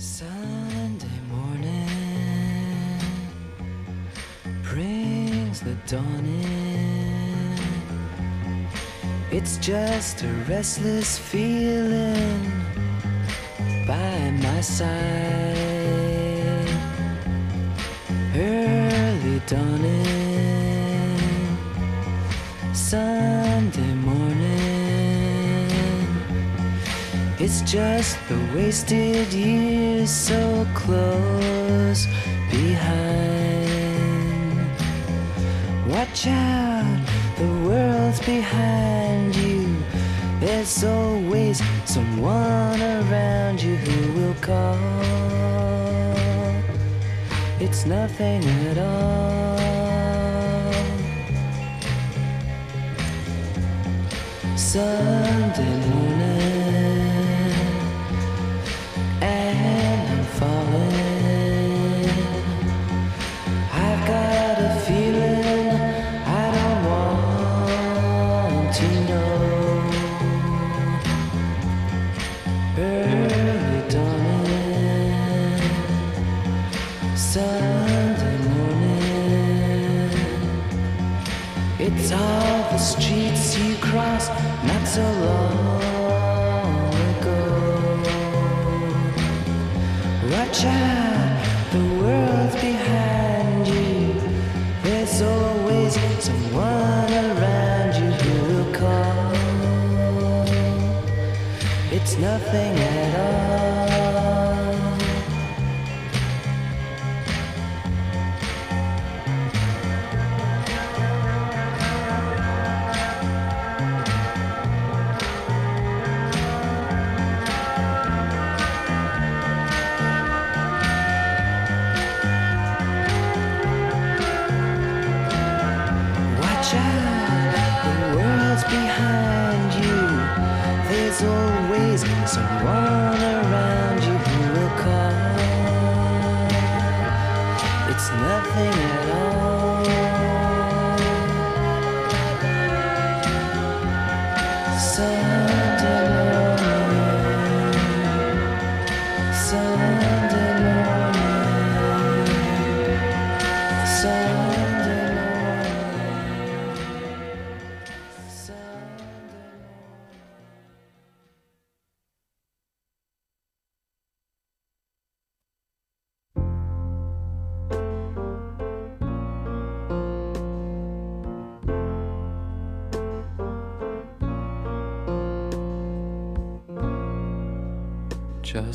Sunday morning brings the dawn in. It's just a restless feeling by my side. Early dawning. It's just the wasted years so close behind. Watch out, the world's behind you. There's always someone around you who will call. It's nothing at all. Sunday morning.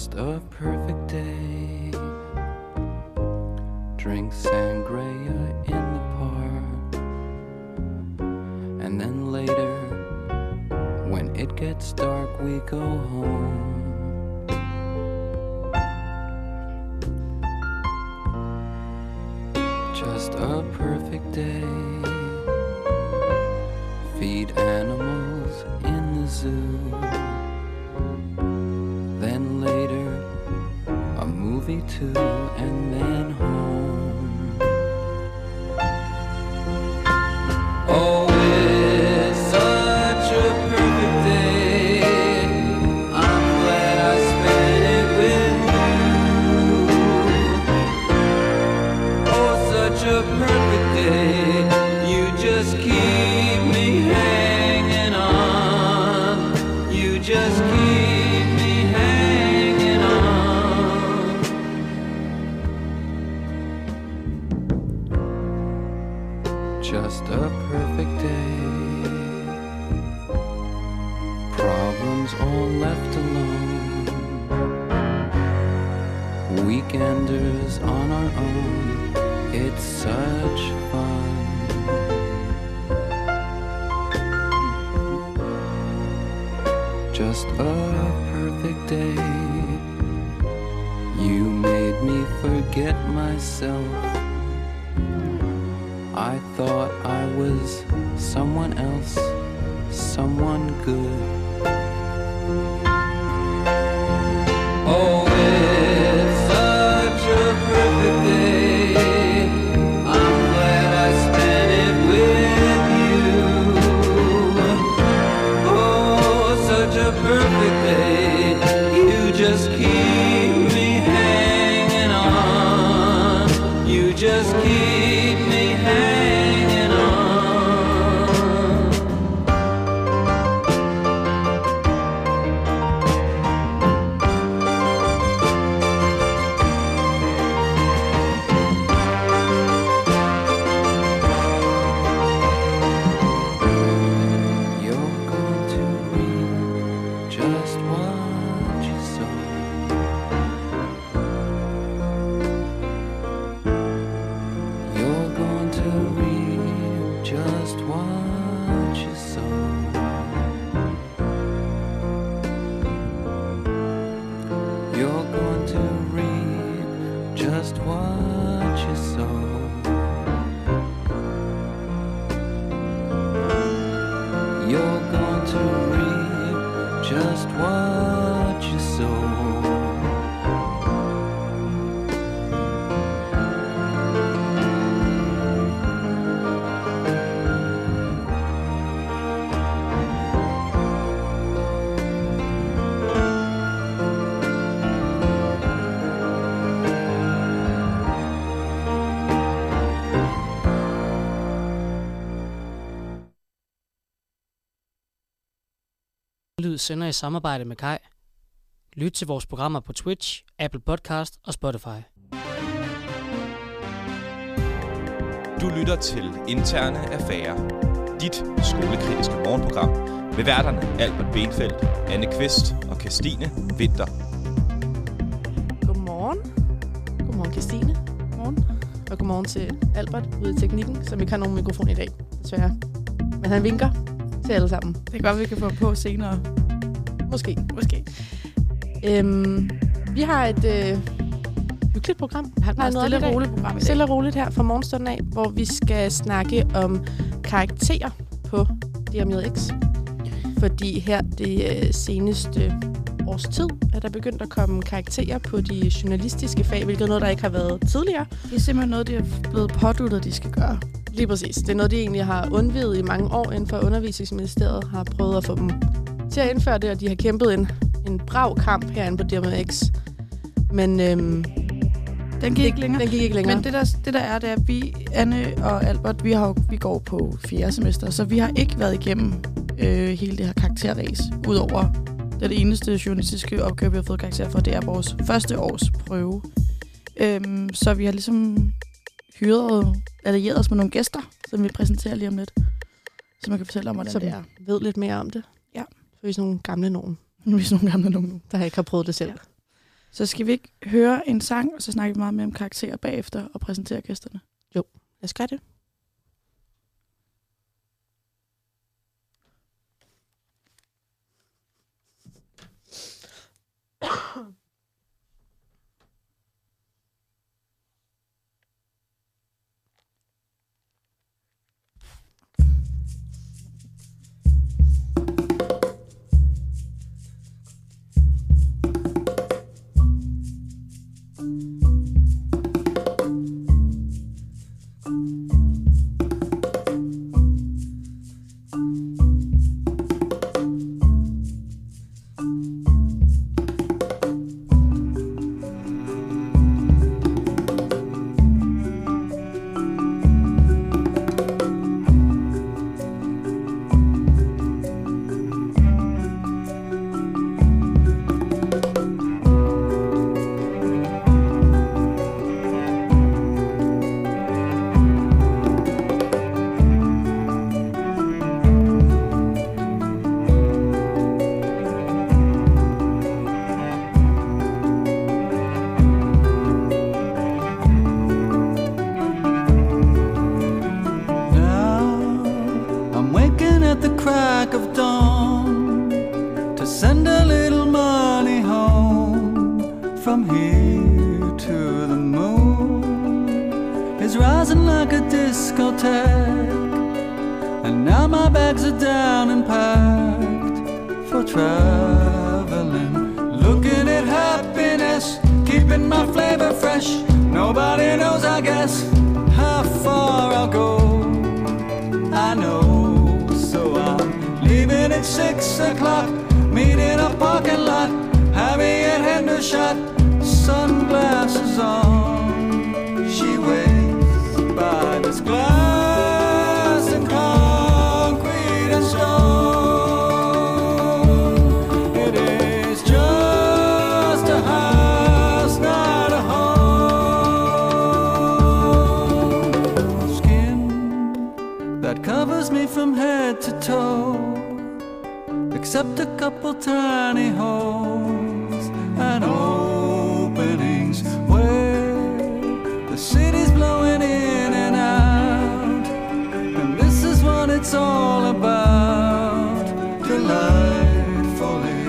stuff. just keep just one. Lyd sender i samarbejde med Kai. Lyt til vores programmer på Twitch, Apple Podcast og Spotify. Du lytter til Interne Affærer. Dit skolekritiske morgenprogram med værterne Albert Benfeldt, Anne Kvist og Christine Vinter. Godmorgen. Godmorgen, Christine. Godmorgen. Og godmorgen til Albert ude i teknikken, som ikke har nogen mikrofon i dag, desværre. Men han vinker til alle sammen. Det kan godt, vi kan få på senere. Måske. Måske. Øhm, vi har et øh, hyggeligt program. Vi har et stille og roligt program i dag. Stille og roligt her fra morgenstunden af, hvor vi skal snakke om karakterer på DMX. Fordi her det øh, seneste års tid er der begyndt at komme karakterer på de journalistiske fag, hvilket er noget, der ikke har været tidligere. Det er simpelthen noget, de er blevet påduttet, de skal gøre. Lige præcis. Det er noget, de egentlig har undvidet i mange år inden for undervisningsministeriet, har prøvet at få dem til at indføre det, og de har kæmpet en, en brav kamp herinde på DMX. Men øhm, Den gik ikke længere. den gik ikke længere. Men det der, det der er, det er, at vi, Anne og Albert, vi, har, vi går på fjerde semester, så vi har ikke været igennem øh, hele det her karakterræs, udover det eneste journalistiske opgave, vi har fået karakter for, det er vores første års prøve. Øhm, så vi har ligesom hyret, allieret os med nogle gæster, som vi præsenterer lige om lidt. Så man kan fortælle om, hvordan som det er. ved lidt mere om det. Vi er sådan nogle gamle nogen, Nu er vi sådan nogle gamle nogen nu. der ikke har prøvet det selv. Ja. Så skal vi ikke høre en sang, og så snakker vi meget mere om karakterer bagefter og præsentere gæsterne. Lad os gøre det. Six o'clock. Meet in a parking lot, having a shot, sunglasses on. Many holes and openings where the city's blowing in and out. And this is what it's all about. Delightfully,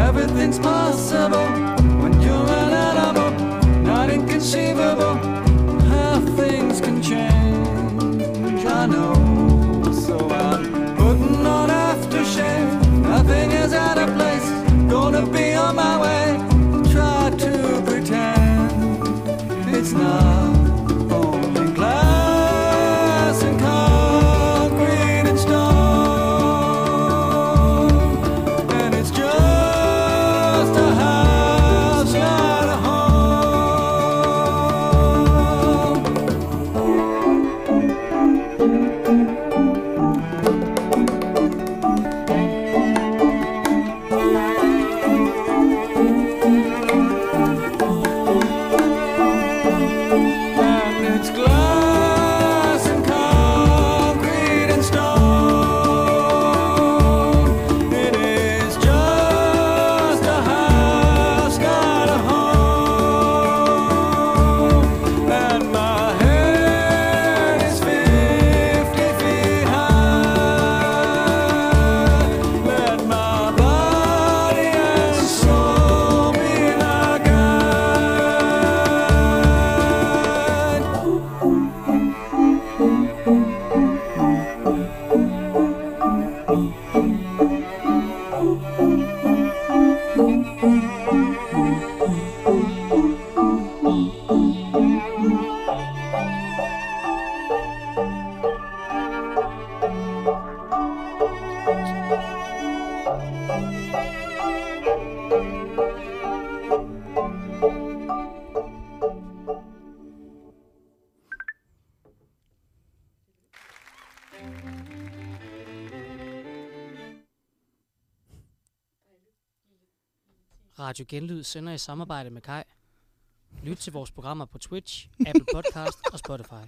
everything's possible when you're an animal, not inconceivable. On my way. Radio Genlyd sender i samarbejde med Kai. Lyt til vores programmer på Twitch, Apple Podcast og Spotify.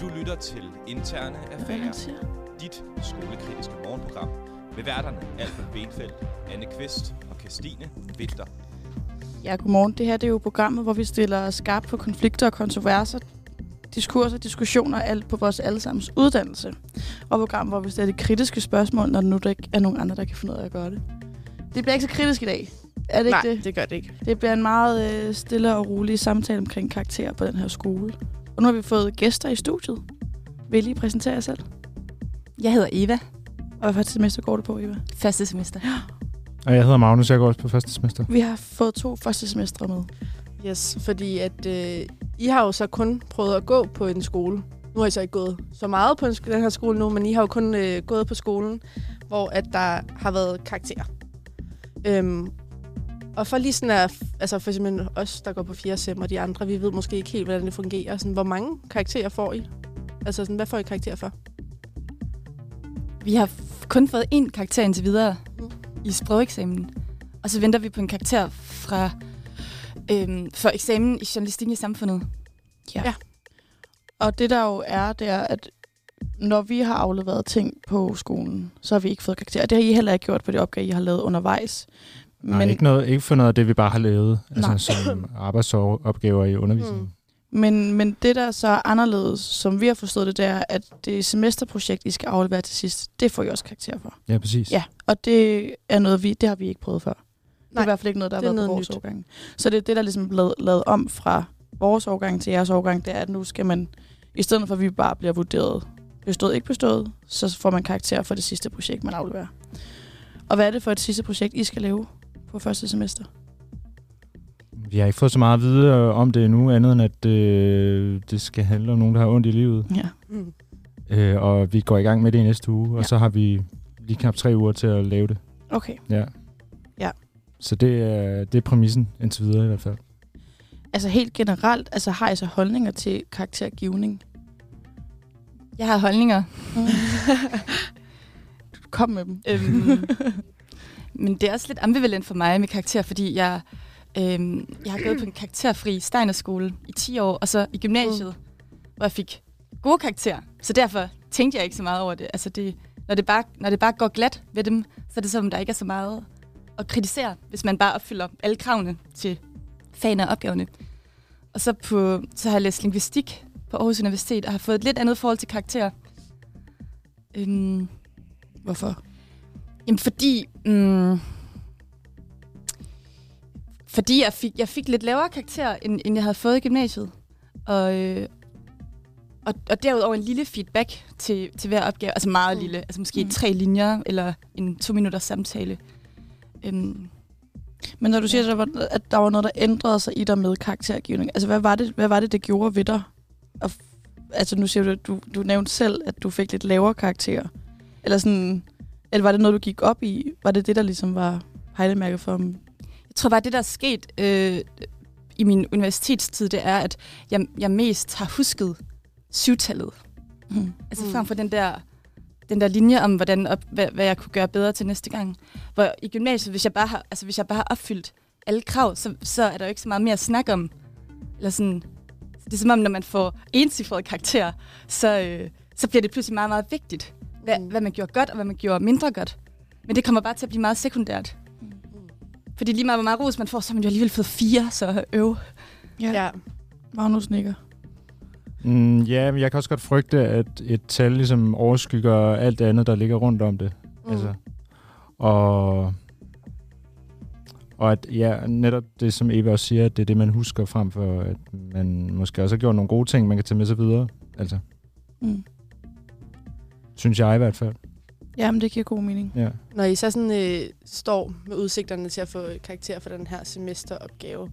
Du lytter til Interne Affærer, dit skolekritiske morgenprogram. Med værterne Albert Benfeldt, Anne Kvist og Christine Vinter. Ja, godmorgen. Det her det er jo programmet, hvor vi stiller skarpt på konflikter og kontroverser, diskurser, diskussioner og alt på vores allesammens uddannelse. Og program, hvor vi stiller de kritiske spørgsmål, når nu der ikke er nogen andre, der kan finde ud af at gøre det. Det bliver ikke så kritisk i dag. Er det Nej, ikke det? det gør det ikke. Det bliver en meget øh, stille og rolig samtale omkring karakterer på den her skole. Og nu har vi fået gæster i studiet. Vil I lige præsentere jer selv? Jeg hedder Eva, Og hvad semester går det på, Eva? første semester. Og jeg hedder Magnus, jeg går også på første semester. Vi har fået to første semestre med. Yes, fordi at øh, I har jo så kun prøvet at gå på en skole. Nu har I så ikke gået så meget på den her skole nu, men I har jo kun øh, gået på skolen, hvor at der har været karakterer. Øhm, og for lige sådan at, altså for eksempel os, der går på 4. sem, og de andre, vi ved måske ikke helt, hvordan det fungerer. Sådan, hvor mange karakterer får I? Altså sådan, hvad får I karakter for? Vi har kun fået én karakter indtil videre Mm. i sprogeksamen. Og så venter vi på en karakter fra øhm, for eksamen i journalistik i samfundet. Og det der jo er, det er, at når vi har afleveret ting på skolen, så har vi ikke fået karakterer. Det har I heller ikke gjort på det opgave, I har lavet undervejs. Nej, men, ikke, noget, ikke for noget af det, vi bare har lavet, Nej. altså som arbejdsopgaver i undervisningen. Mm. Men, men det, der så er anderledes, som vi har forstået det, det er, at det semesterprojekt, I skal aflevere til sidst, det får I også karakter for. Ja, præcis. Ja, og det er noget, vi, det har vi ikke prøvet før. Det er Nej, i hvert fald ikke noget, der har er været på noget vores nyt. årgang. Så det er det, der ligesom er blevet lavet om fra vores årgang til jeres årgang, det er, at nu skal man, i stedet for at vi bare bliver vurderet bestået, ikke bestået, så får man karakter for det sidste projekt, man afleverer. Og hvad er det for et sidste projekt, I skal lave på første semester? Vi har ikke fået så meget at vide øh, om det endnu, andet end at øh, det skal handle om nogen, der har ondt i livet. Ja. Mm. Øh, og vi går i gang med det i næste uge, og Ja. så har vi lige knap tre uger til at lave det. Okay. Ja. Ja. Så det er, det er præmissen indtil videre i hvert fald. Altså helt generelt, altså har I så holdninger til karaktergivning? Jeg har holdninger, Kom med dem. øhm, men det er også lidt ambivalent for mig med karakter, fordi jeg, øhm, jeg har gået på en karakterfri Steinerskole i 10 år, og så i gymnasiet, hvor jeg fik gode karakterer. Så derfor tænkte jeg ikke så meget over det. Altså det, når det, bare, når det bare går glat ved dem, så er det som, der ikke er så meget at kritisere, hvis man bare opfylder alle kravene til fagene og opgaverne. Og så, på, så har jeg læst linguistik på Aarhus Universitet, og har fået et lidt andet forhold til karakterer. Øhm, Hvorfor? Jamen fordi... Mm, fordi jeg fik, jeg fik lidt lavere karakter, end, end jeg havde fået i gymnasiet. Og, øh, og, og derudover en lille feedback til, til hver opgave. Altså meget Mm. lille. Altså måske Mm. tre linjer, eller en to minutters samtale. Øhm, Men når du siger, at der, var, at der var noget, der ændrede sig i dig med karaktergivning, altså hvad var det, hvad var det, det gjorde ved dig? Og, altså nu siger du, at du, du nævnte selv, at du fik lidt lavere karakterer. Eller sådan, eller var det noget, du gik op i? Var det det, der ligesom var pejlemærket for dem? Jeg tror bare, det der er sket øh, i min universitetstid, det er, at jeg, jeg mest har husket syvtallet. Mm. Altså Mm. mm. frem for den der, den der linje om, hvordan op, hvad, hvad jeg kunne gøre bedre til næste gang. Hvor i gymnasiet, hvis jeg bare har, altså, hvis jeg bare har opfyldt alle krav, så, så er der jo ikke så meget mere at snakke om. Eller sådan, det er som om, når man får encifrede karakterer, så, øh, så bliver det pludselig meget, meget vigtigt, hvad, Mm. hvad man gjorde godt, og hvad man gjorde mindre godt. Men det kommer bare til at blive meget sekundært. Fordi lige meget, hvor meget ros man får, så har man jo alligevel fået fire, så øv. Ja. Ja. Magnus nikker. Mm, ja, men jeg kan også godt frygte, at et tal ligesom overskygger alt det andet, der ligger rundt om det. Mm. Altså, og, og at ja, netop det, som Eva også siger, at det er det, man husker frem for, at man måske også har gjort nogle gode ting, man kan tage med sig videre. Altså, Mm. synes jeg i hvert fald. Jamen, det giver god mening. Ja. Når I så sådan, øh, står med udsigterne til at få karakter for den her semesteropgave,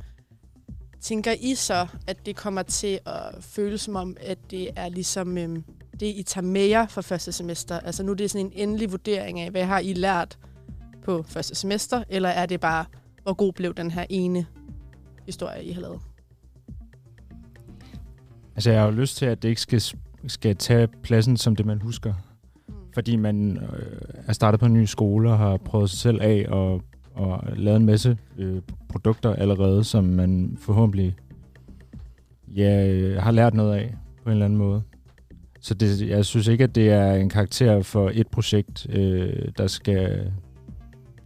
tænker I så, at det kommer til at føles som om, at det er ligesom øh, det, I tager med jer for første semester? Altså nu er det sådan en endelig vurdering af, hvad har I lært på første semester, eller er det bare, hvor god blev den her ene historie, I har lavet? Altså, jeg har jo lyst til, at det ikke skal, skal tage pladsen som det, man husker. Fordi man øh, er startet på en ny skole og har prøvet sig selv af og, og lavet en masse øh, produkter allerede, som man forhåbentlig ja, øh, har lært noget af på en eller anden måde. Så det, jeg synes ikke, at det er en karakter for et projekt, øh, der, skal,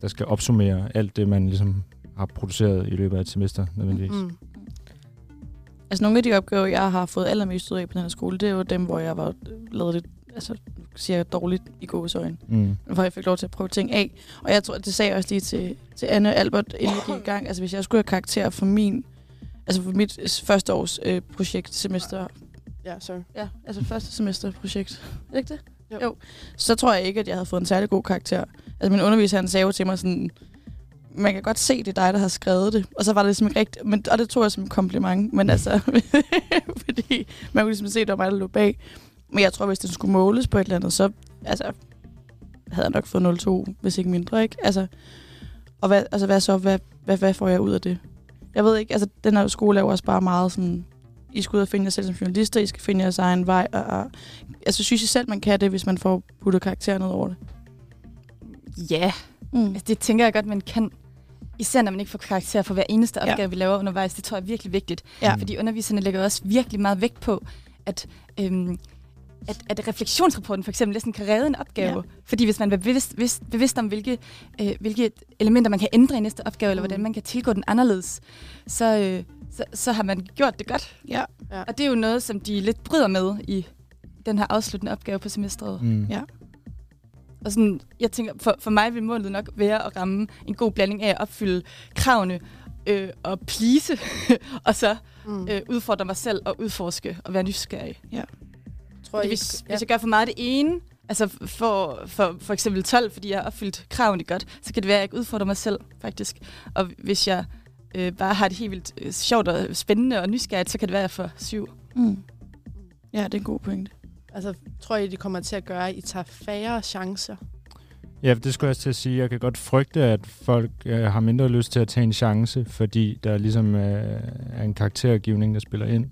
der skal opsummere alt det, man ligesom har produceret i løbet af et semester nødvendigvis. Mm. Altså nogle af de opgaver, jeg har fået allermest ud af på den her skole, det er jo dem, hvor jeg var øh, lavet det altså siger jeg dårligt i gåsøjne. Mm. hvor jeg fik lov til at prøve ting af. Og jeg tror, det sagde jeg også lige til, til Anne og Albert, inden vi gik i gang. Altså, hvis jeg skulle have karakter for min, altså for mit første års øh, projektsemester, Ja, sorry. ja, altså første semester projekt, er det ikke det? Jo. jo. Så tror jeg ikke, at jeg havde fået en særlig god karakter. Altså, min underviser, han sagde jo til mig sådan, man kan godt se, det er dig, der har skrevet det. Og så var det ligesom ikke rigtigt, men, og det tog jeg som en kompliment. Men altså, fordi man kunne ligesom se, at det var mig, der lå bag. Men jeg tror, hvis den skulle måles på et eller andet, så altså, havde jeg nok fået 0,2, hvis ikke mindre, ikke? Altså, og hvad, altså, hvad så? Hvad, hvad, hvad får jeg ud af det? Jeg ved ikke, altså, den her skole er jo også bare meget sådan, I skal ud og finde jer selv som journalister, I skal finde jeres egen vej, og, og altså, synes I selv, man kan det, hvis man får puttet karakter ned over det? Ja, Mm. altså, det tænker jeg godt, man kan. Især når man ikke får karakter for hver eneste Ja. opgave, vi laver undervejs. Det tror jeg er virkelig vigtigt. Ja. Fordi underviserne lægger også virkelig meget vægt på, at, øhm, at, at refleksionsrapporten for eksempel næsten kan redde en opgave. Ja. Ja. Fordi hvis man er bevidst, bevidst, bevidst om, hvilke, øh, hvilke elementer man kan ændre i næste opgave, eller Mm. hvordan man kan tilgå den anderledes, så, øh, så, så har man gjort det godt. Ja. Ja. Og det er jo noget, som de lidt bryder med i den her afsluttende opgave på semesteret. Mm. Ja. Og sådan, jeg tænker, for, for mig vil målet nok være at ramme en god blanding af at opfylde kravene øh, og please, og så Mm. øh, udfordre mig selv og udforske og være nysgerrig. Tror Fordi I, hvis, ja. hvis jeg gør for meget af det ene, altså for, for, for eksempel 12, fordi jeg har opfyldt kravene godt, så kan det være, at jeg ikke udfordrer mig selv, faktisk. Og hvis jeg øh, bare har det helt vildt øh, sjovt og spændende og nysgerrigt, så kan det være, at jeg får syv. Mm. Ja, det er en god pointe. altså, tror I, det kommer til at gøre, at I tager færre chancer? Ja, det skulle jeg også til at sige. Jeg kan godt frygte, at folk øh, har mindre lyst til at tage en chance, fordi der ligesom øh, er en karaktergivning, der spiller ind.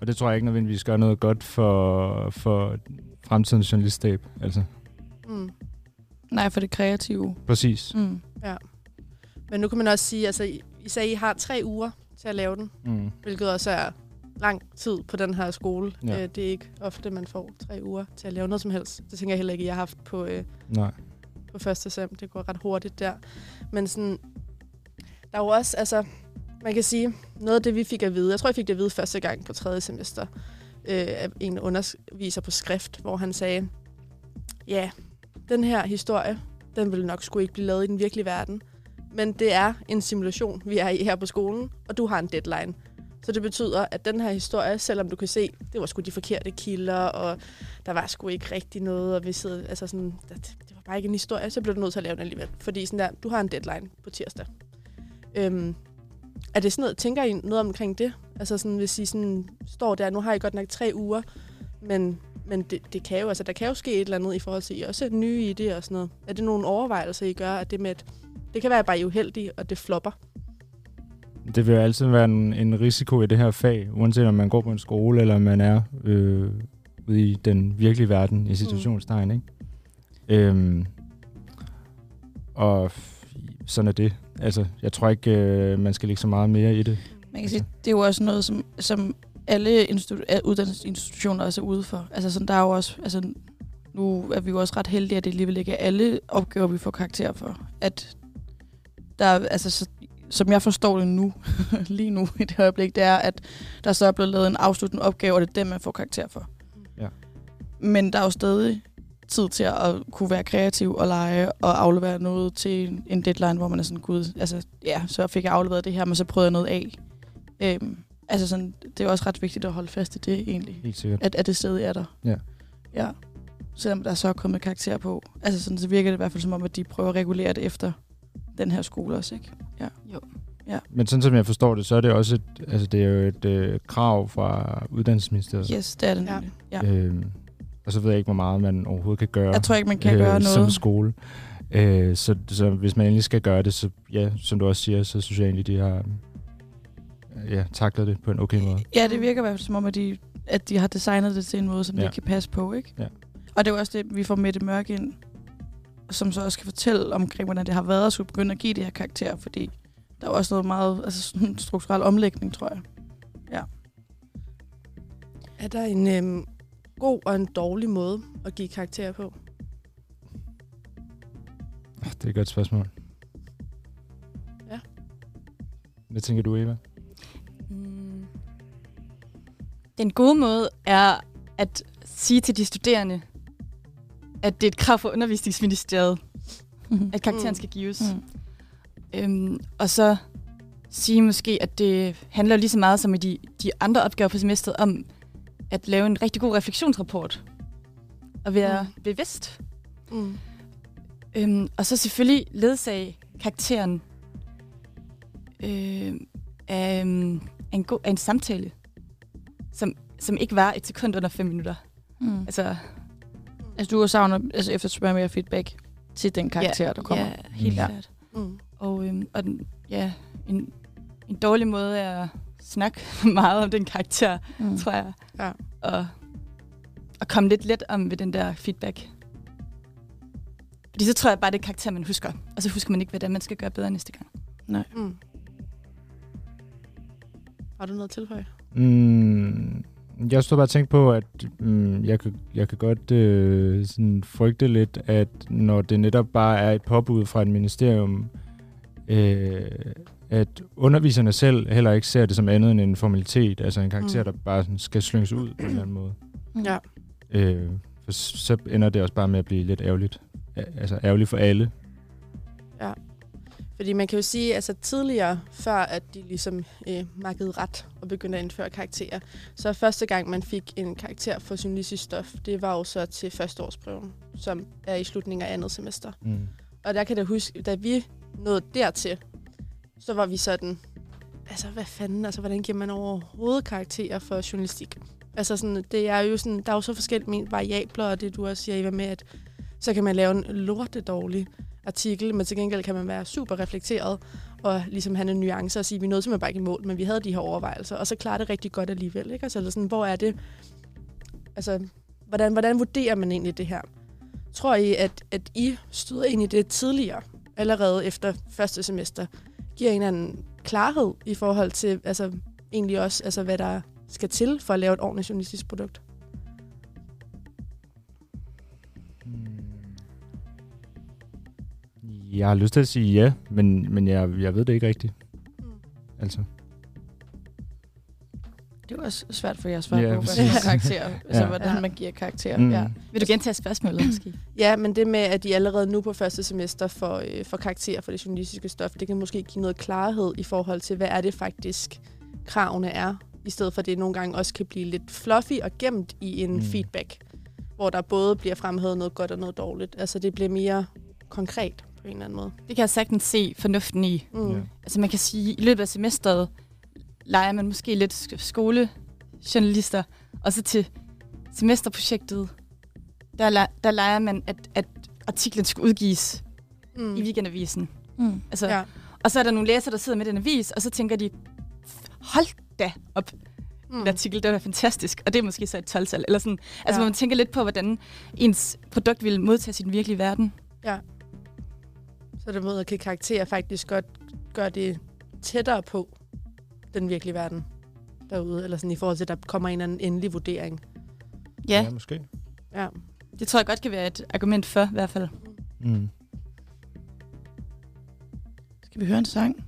Og det tror jeg ikke nødvendigvis gør noget godt for, for fremtidens journaliststab. Altså, Mm. Nej, for det kreative. præcis. Mm. Men nu kan man også sige, altså, I, I sagde, I har tre uger til at lave den, Mm. hvilket også er lang tid på den her skole. Ja. Ja. Øh, det er ikke ofte, man får tre uger til at lave noget som helst. Det tænker jeg heller ikke, jeg har haft på, øh, Nej. på første sem. Det går ret hurtigt der. Men sådan, der er jo også, altså, man kan sige, noget af det, vi fik at vide, jeg tror, jeg fik det at vide første gang på tredje semester, øh, af en underviser på skrift, hvor han sagde, ja, den her historie, den vil nok skulle ikke blive lavet i den virkelige verden. Men det er en simulation, vi er i her på skolen, og du har en deadline. Så det betyder, at den her historie, selvom du kan se, det var sgu de forkerte kilder, og der var sgu ikke rigtig noget, og vi sidder, altså sådan, det, det var bare ikke en historie, så blev du nødt til at lave den alligevel. Fordi sådan der, du har en deadline på tirsdag. Øhm, er det sådan noget, tænker I noget omkring det? Altså sådan, hvis I sådan står der, nu har I godt nok tre uger, men, men det, det kan jo, altså der kan jo ske et eller andet i forhold til, I også er nye i det og sådan noget. Er det nogle overvejelser, I gør, at det med, at det kan være bare I er uheldige, og det flopper? Det vil jo altid være en, en risiko i det her fag, uanset om man går på en skole, eller man er øh, ude i den virkelige verden, i situationstegn, ikke? Øhm, og sådan er det. Altså, jeg tror ikke, øh, man skal lægge så meget mere i det. Man kan sige, det er jo også noget, som, som alle institu- uddannelsesinstitutioner også er ude for. Altså sådan, der er jo også, altså, nu er vi jo også ret heldige, at det alligevel ikke er alle opgaver, vi får karakter for. At der, er- altså, så, som jeg forstår det nu, lige nu i det øjeblik, det er, at der så er blevet lavet en afsluttende opgave, og det er dem, man får karakter for. Ja. Men der er jo stadig tid til at kunne være kreativ og lege og aflevere noget til en- deadline, hvor man er sådan, gud, altså ja, så fik jeg afleveret det her, men så prøvede jeg noget af. Øhm, altså sådan, det er også ret vigtigt at holde fast i det egentlig, Helt sikkert. at, at det stadig er der. Ja. Ja. Selvom der så er kommet karakter på. Altså sådan, så virker det i hvert fald som om, at de prøver at regulere det efter den her skole også, ikke? Ja. Jo. Ja. Men sådan som jeg forstår det, så er det også et, altså det er jo et øh, krav fra uddannelsesministeriet. Yes, det er det nemlig. Ja. Øhm, og så ved jeg ikke, hvor meget man overhovedet kan gøre Jeg tror ikke, man kan gøre som noget. skole. Øh, så, så hvis man endelig skal gøre det, så ja, som du også siger, så synes jeg egentlig, de har øh, ja, taklet det på en okay måde. Ja, det virker i hvert fald som om, at de, at de har designet det til en måde, som ja. Ja. de kan passe på, ikke? Ja. Og det er jo også det, vi får Mette Mørk ind, som så også kan fortælle omkring, hvordan det har været at skulle begynde at give det her karakter, fordi der er også noget meget altså sådan en strukturel omlægning, tror jeg. Er der en øhm, god og en dårlig måde at give karakterer på? Oh, det er et godt spørgsmål. Ja. Hvad tænker du, Eva? Mm. Den gode måde er at sige til de studerende, at det er et krav for undervisningsministeriet, at karakteren Mm. skal gives. Mm. Øhm, og så sige måske, at det handler lige så meget som i de, de andre opgaver på semesteret om at lave en rigtig god refleksionsrapport. Og være Mm. bevidst. Mm. Øhm, og så selvfølgelig ledsage karakteren øh, af, øhm, af, en god, af en samtale, som, som ikke var et sekund under fem minutter. Mm. Altså, Altså, du har savnet altså, efterspørge mere feedback til den karakter, der kommer. Ja, helt Mm. ja. Ja. klart. Mm. Og, øhm, og den, ja, en, en dårlig måde er at snakke meget om den karakter, Mm. tror jeg. Ja. Og, og komme lidt let om ved den der feedback. Fordi så tror jeg bare, det er karakter, man husker. Og så husker man ikke, hvad det er, man skal gøre bedre næste gang. Mm. Har du noget at tilføje? Mm, jeg stod bare og tænkte på, at mm, jeg, kan, jeg kan godt øh, sådan frygte lidt, at når det netop bare er et påbud fra et ministerium, øh, at underviserne selv heller ikke ser det som andet end en formalitet, altså en karakter, Mm. der bare sådan skal slynges ud på en eller anden måde. Ja. Øh, for så ender det også bare med at blive lidt ærgerligt. Altså ærgerligt for alle. Fordi man kan jo sige, altså tidligere, før at de ligesom øh, makkede ret og begyndte at indføre karakterer, så første gang, man fik en karakter for journalistisk stof, det var jo så til førsteårsprøven, som er i slutningen af andet semester. Mm. Og der kan jeg huske, da vi nåede dertil, så var vi sådan, altså hvad fanden, altså hvordan giver man overhovedet karakterer for journalistik? Altså sådan, det er jo sådan, der er jo så forskellige variabler, og det du også siger, Eva, med, at så kan man lave en lorte dårlig artikel, men til gengæld kan man være super reflekteret og ligesom have en nuance og sige, vi nåede simpelthen bare ikke i mål, men vi havde de her overvejelser, og så klarer det rigtig godt alligevel. Ikke? Altså, eller sådan, hvor er det, altså, hvordan, hvordan vurderer man egentlig det her? Tror I, at, at I støder ind i det tidligere, allerede efter første semester, giver en eller anden klarhed i forhold til, altså egentlig også, altså hvad der skal til for at lave et ordentligt journalistisk produkt? Jeg har lyst til at sige ja, men, men jeg, jeg ved det ikke rigtigt. Mm. Altså. Det er jo også svært for jer at svare Ja, på, præcis. for karakterer. Altså, Ja. hvordan man giver karakterer. Mm. Ja. Vil du gentage spørgsmålet, måske? Ja, men det med, at de allerede nu på første semester får, øh, får karakter for det journalistiske stof, det kan måske give noget klarhed i forhold til, hvad er det faktisk kravene er, i stedet for at det nogle gange også kan blive lidt fluffy og gemt i en Mm. mm. feedback, hvor der både bliver fremhævet noget godt og noget dårligt. Altså det bliver mere konkret på en eller anden måde. Det kan jeg sagtens se fornuften i. Mm. Ja. Altså man kan sige, at i løbet af semesteret leger man måske lidt sk- skolejournalister, og så til semesterprojektet, der, der leger man, at, at artiklen skulle udgives Mm. i weekendavisen. Mm. Altså, Ja. Og så er der nogle læsere, der sidder med den avis, og så tænker de, hold da op, Mm. den artikel, det var fantastisk. Og det er måske så et 12-tal. Eller sådan. Altså, Ja. hvor man tænker lidt på, hvordan ens produkt vil modtages i den virkelige verden. Så der måde kan karakterer faktisk godt gøre det tættere på den virkelige verden derude, eller sådan i forhold til, at der kommer en eller anden endelig vurdering. Ja, ja måske. Ja. det tror jeg godt kan være et argument for, i hvert fald. Mm. Skal vi høre en sang?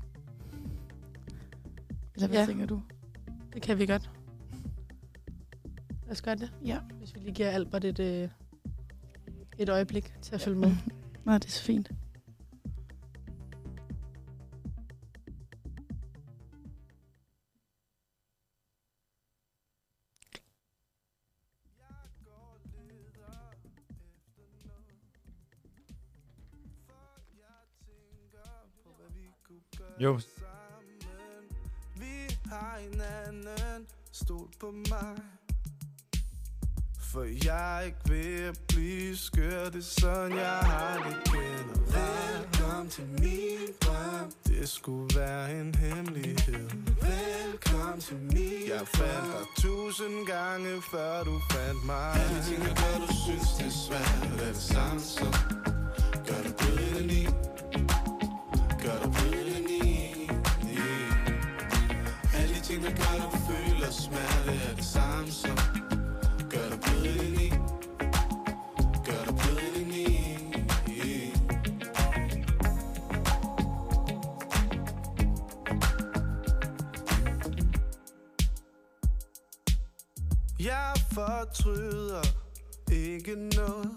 Eller hvad Ja. tænker du? Det kan vi godt. Lad os gøre det. Ja. Hvis vi lige giver Albert et, øh, et øjeblik til at følge med. Nå, det er så fint. Jo, Vi har hinanden, stol på mig. For jeg er ikke ved at blive skør, det er sådan jeg har det kender Velkommen til min drøm, det skulle være en hemmelighed. Velkommen til min Jeg fandt dig tusind gange, før du fandt mig. Alle ting, der gør, du synes, det er svært, er det samme som Gør dig blød i ting, der gør, du føler smerte, er det samme som Gør dig blød indeni Gør dig blød indeni Jeg fortryder ikke noget.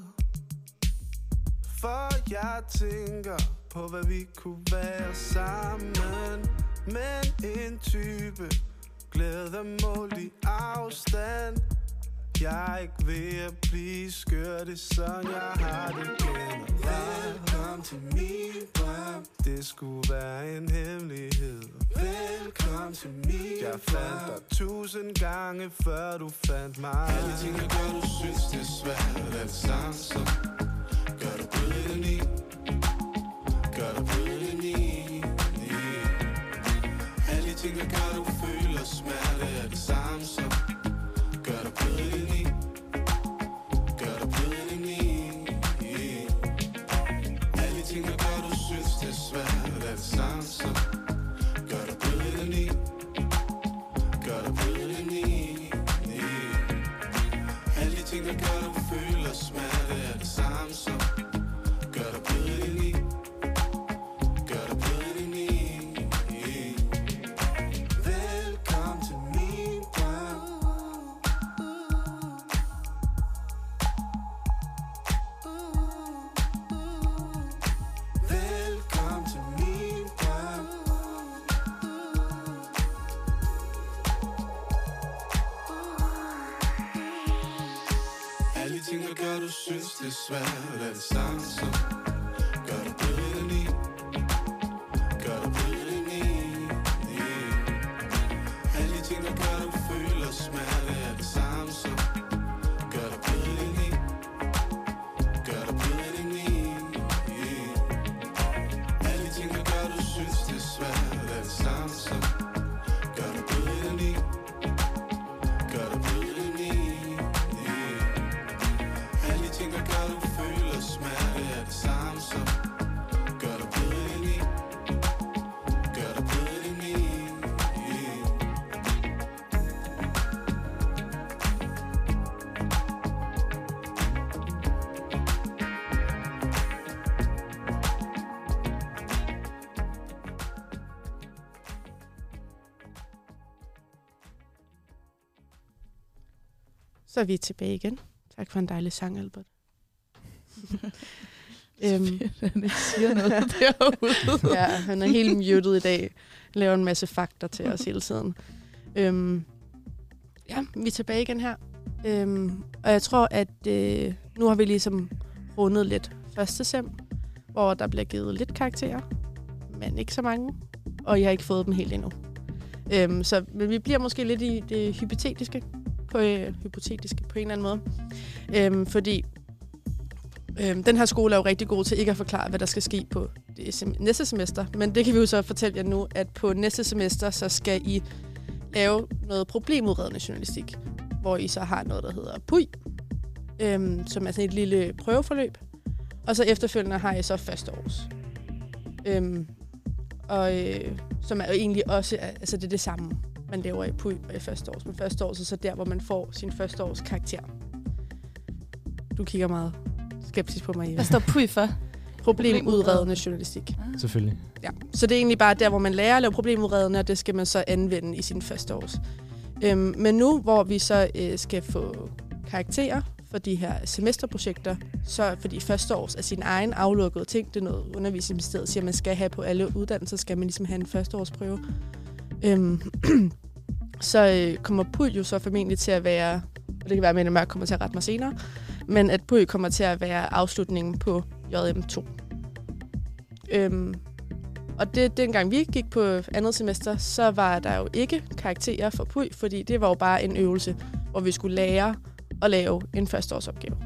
For jeg tænker på, hvad vi kunne være sammen. Men en type. Glæder målt i afstand. Jeg er ikke ved at blive skør, det er sådan. Jeg har det generelt Velkommen til min drøm, det skulle være en hemmelighed. Velkommen til min Jeg fandt dig tusind gange, før du fandt mig. Alle ting, der gør, du synes, det er svært, er det samme som Gør dig blød indeni Alle de ting, du føle smerte, er det samme swear. Så er vi tilbage igen. Tak for en dejlig sang, Albert. øhm, Han ikke siger noget derude. ja, han er helt muted i dag. Laver en masse fakter til os hele tiden. Øhm, ja, vi er tilbage igen her. Øhm, og jeg tror, at øh, nu har vi ligesom rundet lidt første sem, hvor der bliver givet lidt karakterer, men ikke så mange. Og I har ikke fået dem helt endnu. Øhm, så men vi bliver måske lidt i det hypotetiske på, øh, hypotetiske på en eller anden måde. Øhm, fordi øhm, den her skole er jo rigtig god til ikke at forklare, hvad der skal ske på det sem- næste semester. Men det kan vi jo så fortælle jer nu, at på næste semester, så skal I lave noget problemudredende journalistik, hvor I så har noget, der hedder PUI, øhm, som er sådan et lille prøveforløb. Og så efterfølgende har I så første års. Øhm, og øh, som er jo egentlig også, altså det er det samme, man laver i PUI og i første års. Men første års er så der, hvor man får sin første års karakter. Du kigger meget skeptisk på mig, Eva. Hvad står PUI for? Problemudredende journalistik. Selvfølgelig. Ja. Så det er egentlig bare der, hvor man lærer at lave problemudredende, og det skal man så anvende i sin første års. Øhm, men nu, hvor vi så øh, skal få karakterer for de her semesterprojekter, så fordi første års er sin egen aflukkede ting, det er noget undervisningsministeriet siger, man skal have på alle uddannelser, skal man ligesom have en førsteårsprøve. Øhm, så øh, kommer PUI jo så formentlig til at være, og det kan være, at Mette Mørk kommer til at rette mig senere, men at PUI kommer til at være afslutningen på JM2. Øhm, og det, dengang vi gik på andet semester, så var der jo ikke karakterer for PUI, fordi det var jo bare en øvelse, hvor vi skulle lære at lave en førsteårsopgave.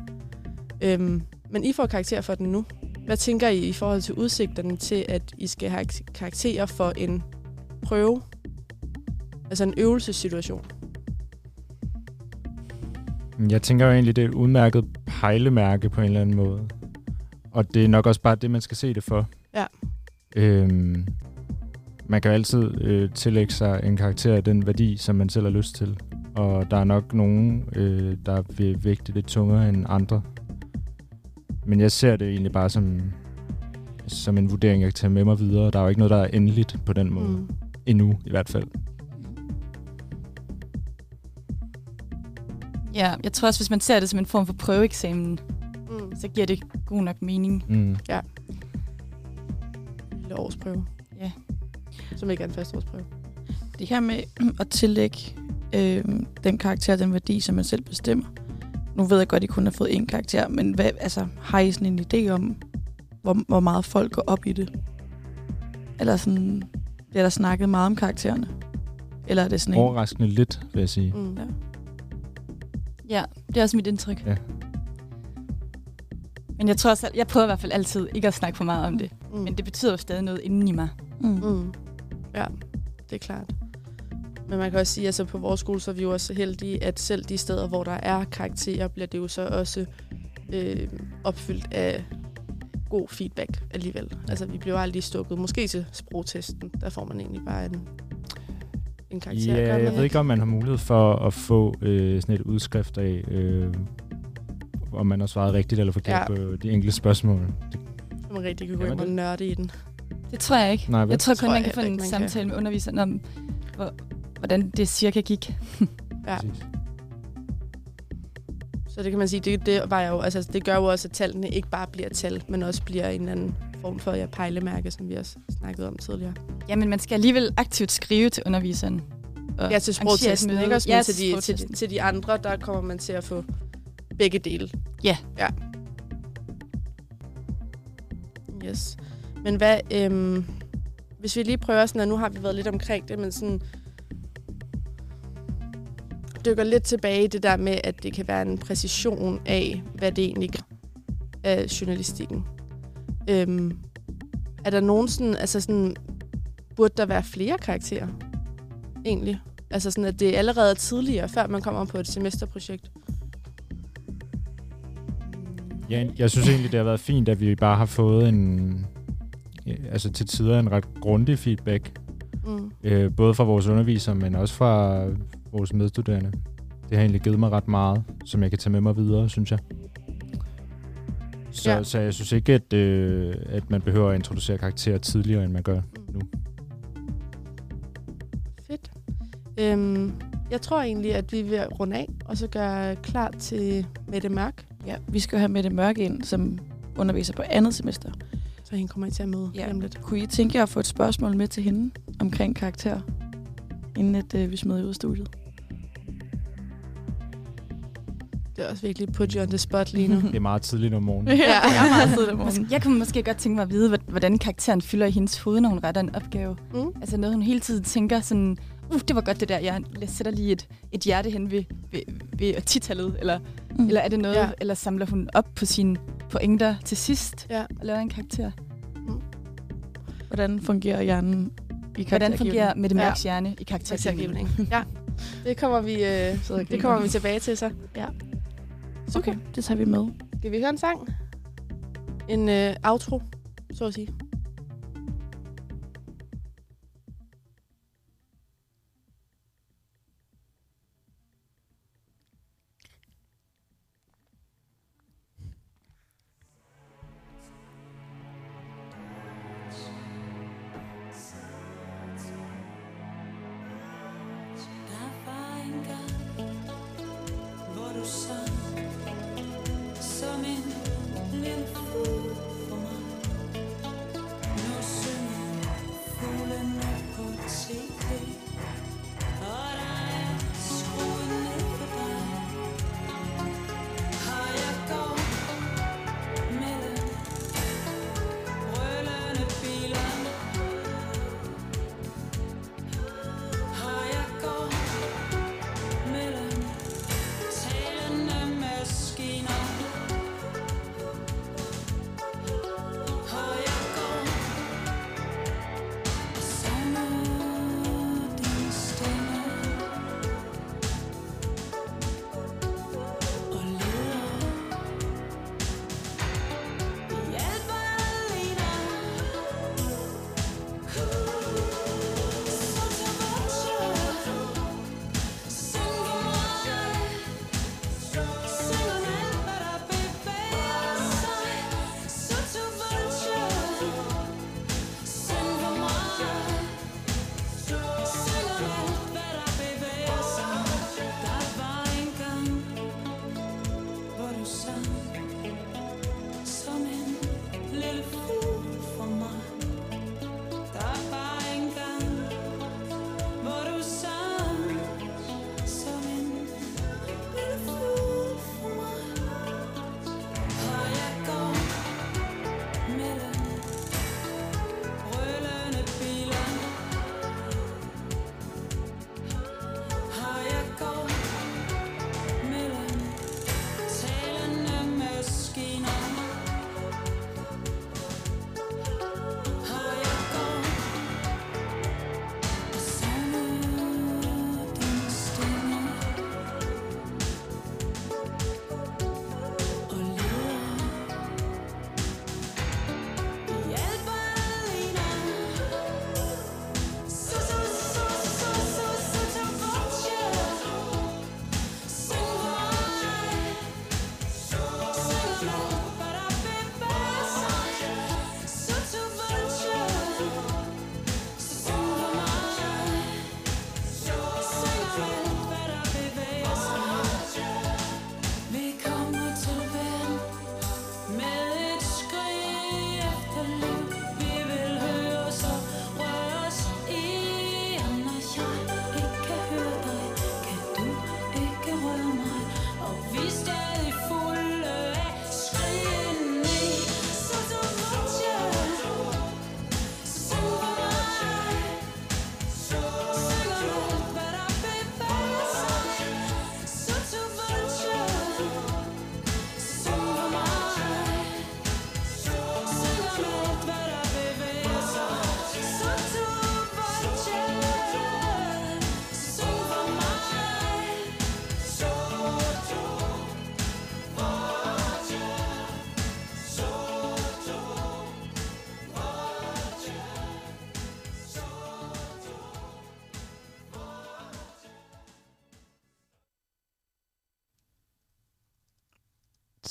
Øhm, men I får karakter for den nu. Hvad tænker I i forhold til udsigterne til, at I skal have karakterer for en prøve? Altså en øvelsessituation. Jeg tænker jo egentlig, det er et udmærket pejlemærke på en eller anden måde. Og det er nok også bare det, man skal se det for. Ja. Øhm, man kan jo altid øh, tillægge sig en karakter af den værdi, som man selv har lyst til. Og der er nok nogen, øh, der vil vægte det tungere end andre. Men jeg ser det egentlig bare som, som en vurdering, jeg kan tage med mig videre. Der er jo ikke noget, der er endeligt på den måde. Mm. Endnu i hvert fald. Ja, jeg tror også, hvis man ser det som en form for prøveeksamen, Mm. så giver det god nok mening. Mm. Lille årsprøve. Ja. Som ikke er en førsteårsprøve. Det her med at tillægge øh, den karakter, den værdi, som man selv bestemmer. Nu ved jeg godt, at I kun har fået én karakter, men hvad, altså, har I sådan en idé om, hvor, hvor meget folk går op i det? Eller sådan, bliver der snakket meget om karaktererne? Eller er det sådan en... Overraskende lidt, vil jeg sige. Mm. Ja. Ja, det er også mit indtryk. Ja. Men jeg tror også, jeg prøver i hvert fald altid ikke at snakke for meget om det. Mm. Men det betyder jo stadig noget inden i mig. Mm. Mm. Ja, det er klart. Men man kan også sige, at altså på vores skole, så er vi jo også så heldige, at selv de steder, hvor der er karakterer, bliver det jo så også øh, opfyldt af god feedback alligevel. Altså, vi bliver aldrig stukket. Måske til sprogtesten, der får man egentlig bare en, en karakter. Ja, jeg ved ikke, om man har mulighed for at få øh, sådan et udskrift af, øh, om man har svaret rigtigt eller forkert Ja. på de enkelte spørgsmål. Det, man rigtig kan gå ind og det? nørde i den. Det tror jeg ikke. Nej, vel? jeg tror kun, Tror man jeg kan få en ikke, man kan. samtale med underviseren om, hvor, hvordan det cirka gik. Ja. Præcis. Så det kan man sige, det, det, var jo, altså, det gør jo også, at tallene ikke bare bliver tal, men også bliver en anden form for ja, pejlemærke, som vi også snakkede om tidligere. Jamen, man skal alligevel aktivt skrive til underviseren. Og Ja, til sprogtesten, ikke også? Ja, til, de, til, de, til de andre, der kommer man til at få begge dele. Ja. Ja. Yes. Men hvad, øhm, hvis vi lige prøver sådan, at nu har vi været lidt omkring det, men sådan dykker lidt tilbage i det der med, at det kan være en præcision af, hvad det egentlig er af journalistikken. Øhm, er der nogen sådan, altså sådan, burde der være flere karakterer, egentlig? Altså sådan, at det er allerede tidligere, før man kommer på et semesterprojekt. Ja, jeg synes egentlig, det har været fint, at vi bare har fået en, ja, altså til tider en ret grundig feedback. Mm. Øh, både fra vores undervisere, men også fra vores medstuderende. Det har egentlig givet mig ret meget, som jeg kan tage med mig videre, synes jeg. Så, Ja. så jeg synes ikke, at, øh, at man behøver at introducere karakterer tidligere, end man gør nu. Fedt. Øhm, jeg tror egentlig, at vi er ved at runde af, og så gøre klar til Mette Mørk, Ja, vi skal jo have Mette Mørk ind, som underviser på andet semester. så hende kommer I til at møde Ja. lidt. Kunne I tænke jer at få et spørgsmål med til hende omkring karakter, inden at, øh, vi smider ud af studiet? Det er også virkelig put you on the spot lige nu. Det er meget tidligt om morgenen. ja, jeg er meget sød om morgenen. Jeg kunne måske godt tænke mig at vide, hvor- hvordan karakteren fylder i hendes hoved, når hun retter en opgave. Mm. Altså noget, hun hele tiden tænker sådan, uh, det var godt det der, jeg sætter lige et, et hjerte hen ved, ved, ved titallet, eller, Mm. mm. eller er det noget, Ja. ja. eller samler hun op på sine pointer til sidst Ja. og laver en karakter? Hvordan fungerer hjernen i Hvordan fungerer Mette Ja. Mørks hjerne i karaktergivning? Ja, det kommer vi, øh, det kommer vi tilbage til så. Ja. Okay, det tager vi med. Skal vi høre en sang? En øh, outro, så at sige.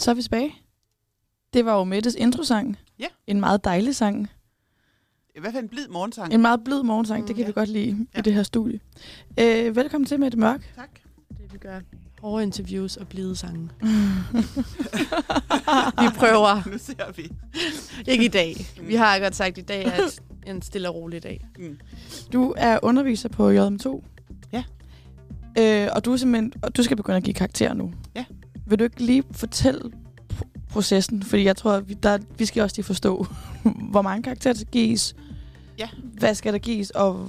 Så er vi tilbage. Det var jo Mettes introsang. Ja. En meget dejlig sang. i hvert fald en blid morgensang. En meget blid morgensang, Mm. det kan Ja. vi godt lide Ja. i det her studie. Øh, velkommen til, Mette Mørk. Tak. Det vi gør. Hårde interviews og blide sange. vi prøver. Nu ser vi. Ikke i dag. Vi har godt sagt, at i dag er en stille og rolig dag. Mm. Du er underviser på JM2. Ja. Øh, og du er simpelthen, og du skal begynde at give karakter nu. Ja. Vil du ikke lige fortælle pr- processen? Fordi jeg tror, at vi, der, vi skal også lige forstå, hvor mange karakterer der skal gives. Ja. Hvad skal der gives, og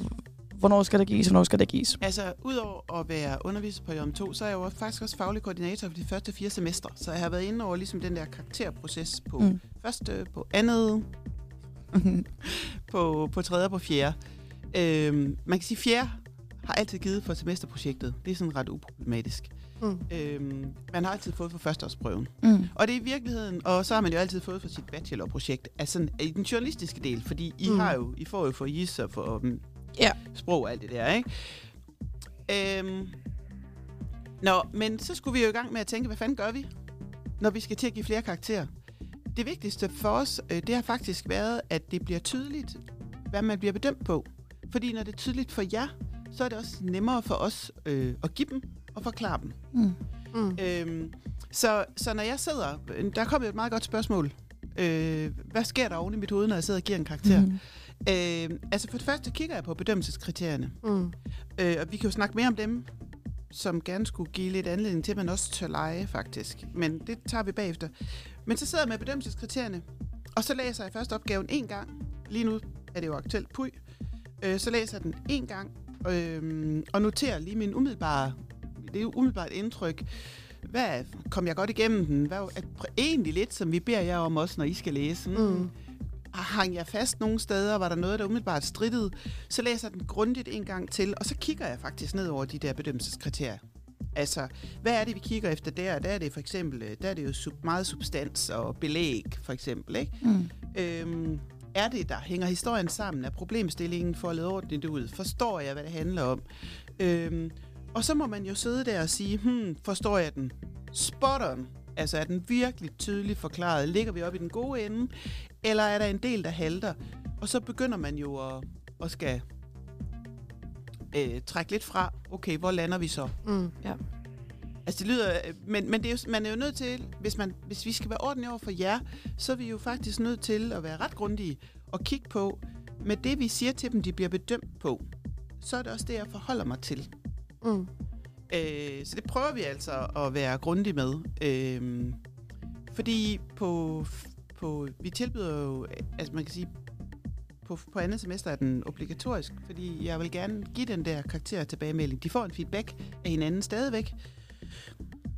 hvornår skal der gives, og hvornår skal der gives? Altså, udover at være underviser på JM2, så er jeg jo faktisk også faglig koordinator for de første fire semestre. Så jeg har været inde over ligesom den der karakterproces på mm. Første, på andet, på, på tredje og på fjerde. Øhm, man kan sige, fjerde har altid givet for semesterprojektet. Det er sådan ret uproblematisk. Mm. Øhm, man har altid fået for førsteårsprøven. Mm. Og det er i virkeligheden, og så har man jo altid fået for sit bachelorprojekt, altså i den journalistiske del, fordi I Mm. har jo, I får jo for IS og for um, Ja. sprog og alt det der, ikke? Øhm, nå, men så skulle vi jo i gang med at tænke, hvad fanden gør vi, når vi skal til at give flere karakterer? Det vigtigste for os, øh, det har faktisk været, at det bliver tydeligt, hvad man bliver bedømt på. Fordi når det er tydeligt for jer, så er det også nemmere for os øh, at give dem og forklare dem. Mm. Mm. Øhm, så, så når jeg sidder... Der kom jo et meget godt spørgsmål. Øh, hvad sker der oven i mit hoved, når jeg sidder og giver en karakter? Mm. Mm. Øh, altså for det første kigger jeg på bedømmelseskriterierne. Mm. Øh, og vi kan jo snakke mere om dem, som gerne skulle give lidt anledning til, at man også tør lege, faktisk. Men det tager vi bagefter. Men så sidder jeg med bedømmelseskriterierne, og så læser jeg først opgaven en gang. Lige nu er det jo aktuelt puj. Øh, så læser jeg den en gang, øh, og noterer lige min umiddelbare, det er umiddelbart indtryk. Hvad kom jeg godt igennem den? Hvad, er, egentlig lidt, som vi beder jer om også, når I skal læse. Mm. Hang jeg fast nogle steder? Var der noget, der umiddelbart strittede? Så læser jeg den grundigt en gang til, og så kigger jeg faktisk ned over de der bedømmelseskriterier. Altså, hvad er det, vi kigger efter der? Der er det for eksempel, øh, der er det jo sub, meget substans og belæg, for eksempel, ikke? Mm. Øhm, er det, der hænger historien sammen? Er problemstillingen lede ordentligt ud? Forstår jeg, hvad det handler om? Øhm, og så må man jo sidde der og sige, hmm, forstår jeg den? Spot on. Altså, er den virkelig tydeligt forklaret? Ligger vi op i den gode ende? Eller er der en del, der halter? Og så begynder man jo at, at skal øh, trække lidt fra, okay, hvor lander vi så? Mm. Altså det lyder, øh, men, men det er jo, man er jo nødt til, hvis, man, hvis vi skal være ordentlige over for jer, så er vi jo faktisk nødt til at være ret grundige og kigge på, med det vi siger til dem, de bliver bedømt på, så er det også det, jeg forholder mig til. Mm. Øh, så det prøver vi altså at være grundige med. Øh, fordi på, på, vi tilbyder jo, altså man kan sige, på, på andet semester er den obligatorisk, fordi jeg vil gerne give den der karakter tilbagemelding. De får en feedback af hinanden stadigvæk,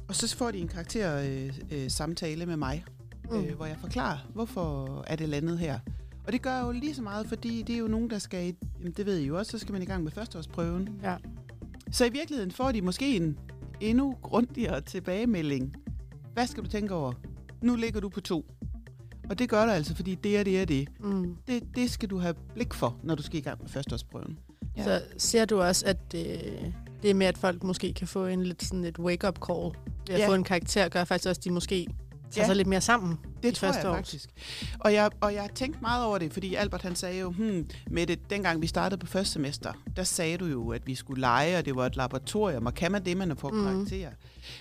og så får de en karakter øh, øh, samtale med mig, mm. øh, hvor jeg forklarer, hvorfor er det landet her. Og det gør jo lige så meget, fordi det er jo nogen, der skal, i, jamen det ved I jo også, så skal man i gang med førsteårsprøven. Ja. Så i virkeligheden får de måske en endnu grundigere tilbagemelding. Hvad skal du tænke over? Nu ligger du på to. Og det gør du altså, fordi det er det er det. Mm. det. Det skal du have blik for, når du skal i gang med førsteårsprøven. Ja. Så ser du også, at det, det med, at folk måske kan få en lidt sådan et wake-up call ved at Ja. få en karakter, gør faktisk også, at de måske tager Ja. sig lidt mere sammen. Det i tror jeg års. faktisk. Og jeg, og jeg har tænkt meget over det, fordi Albert han sagde jo, hmm, med det, dengang vi startede på første semester, der sagde du jo, at vi skulle lege, og det var et laboratorium, og kan man det, man får mm. karakterer.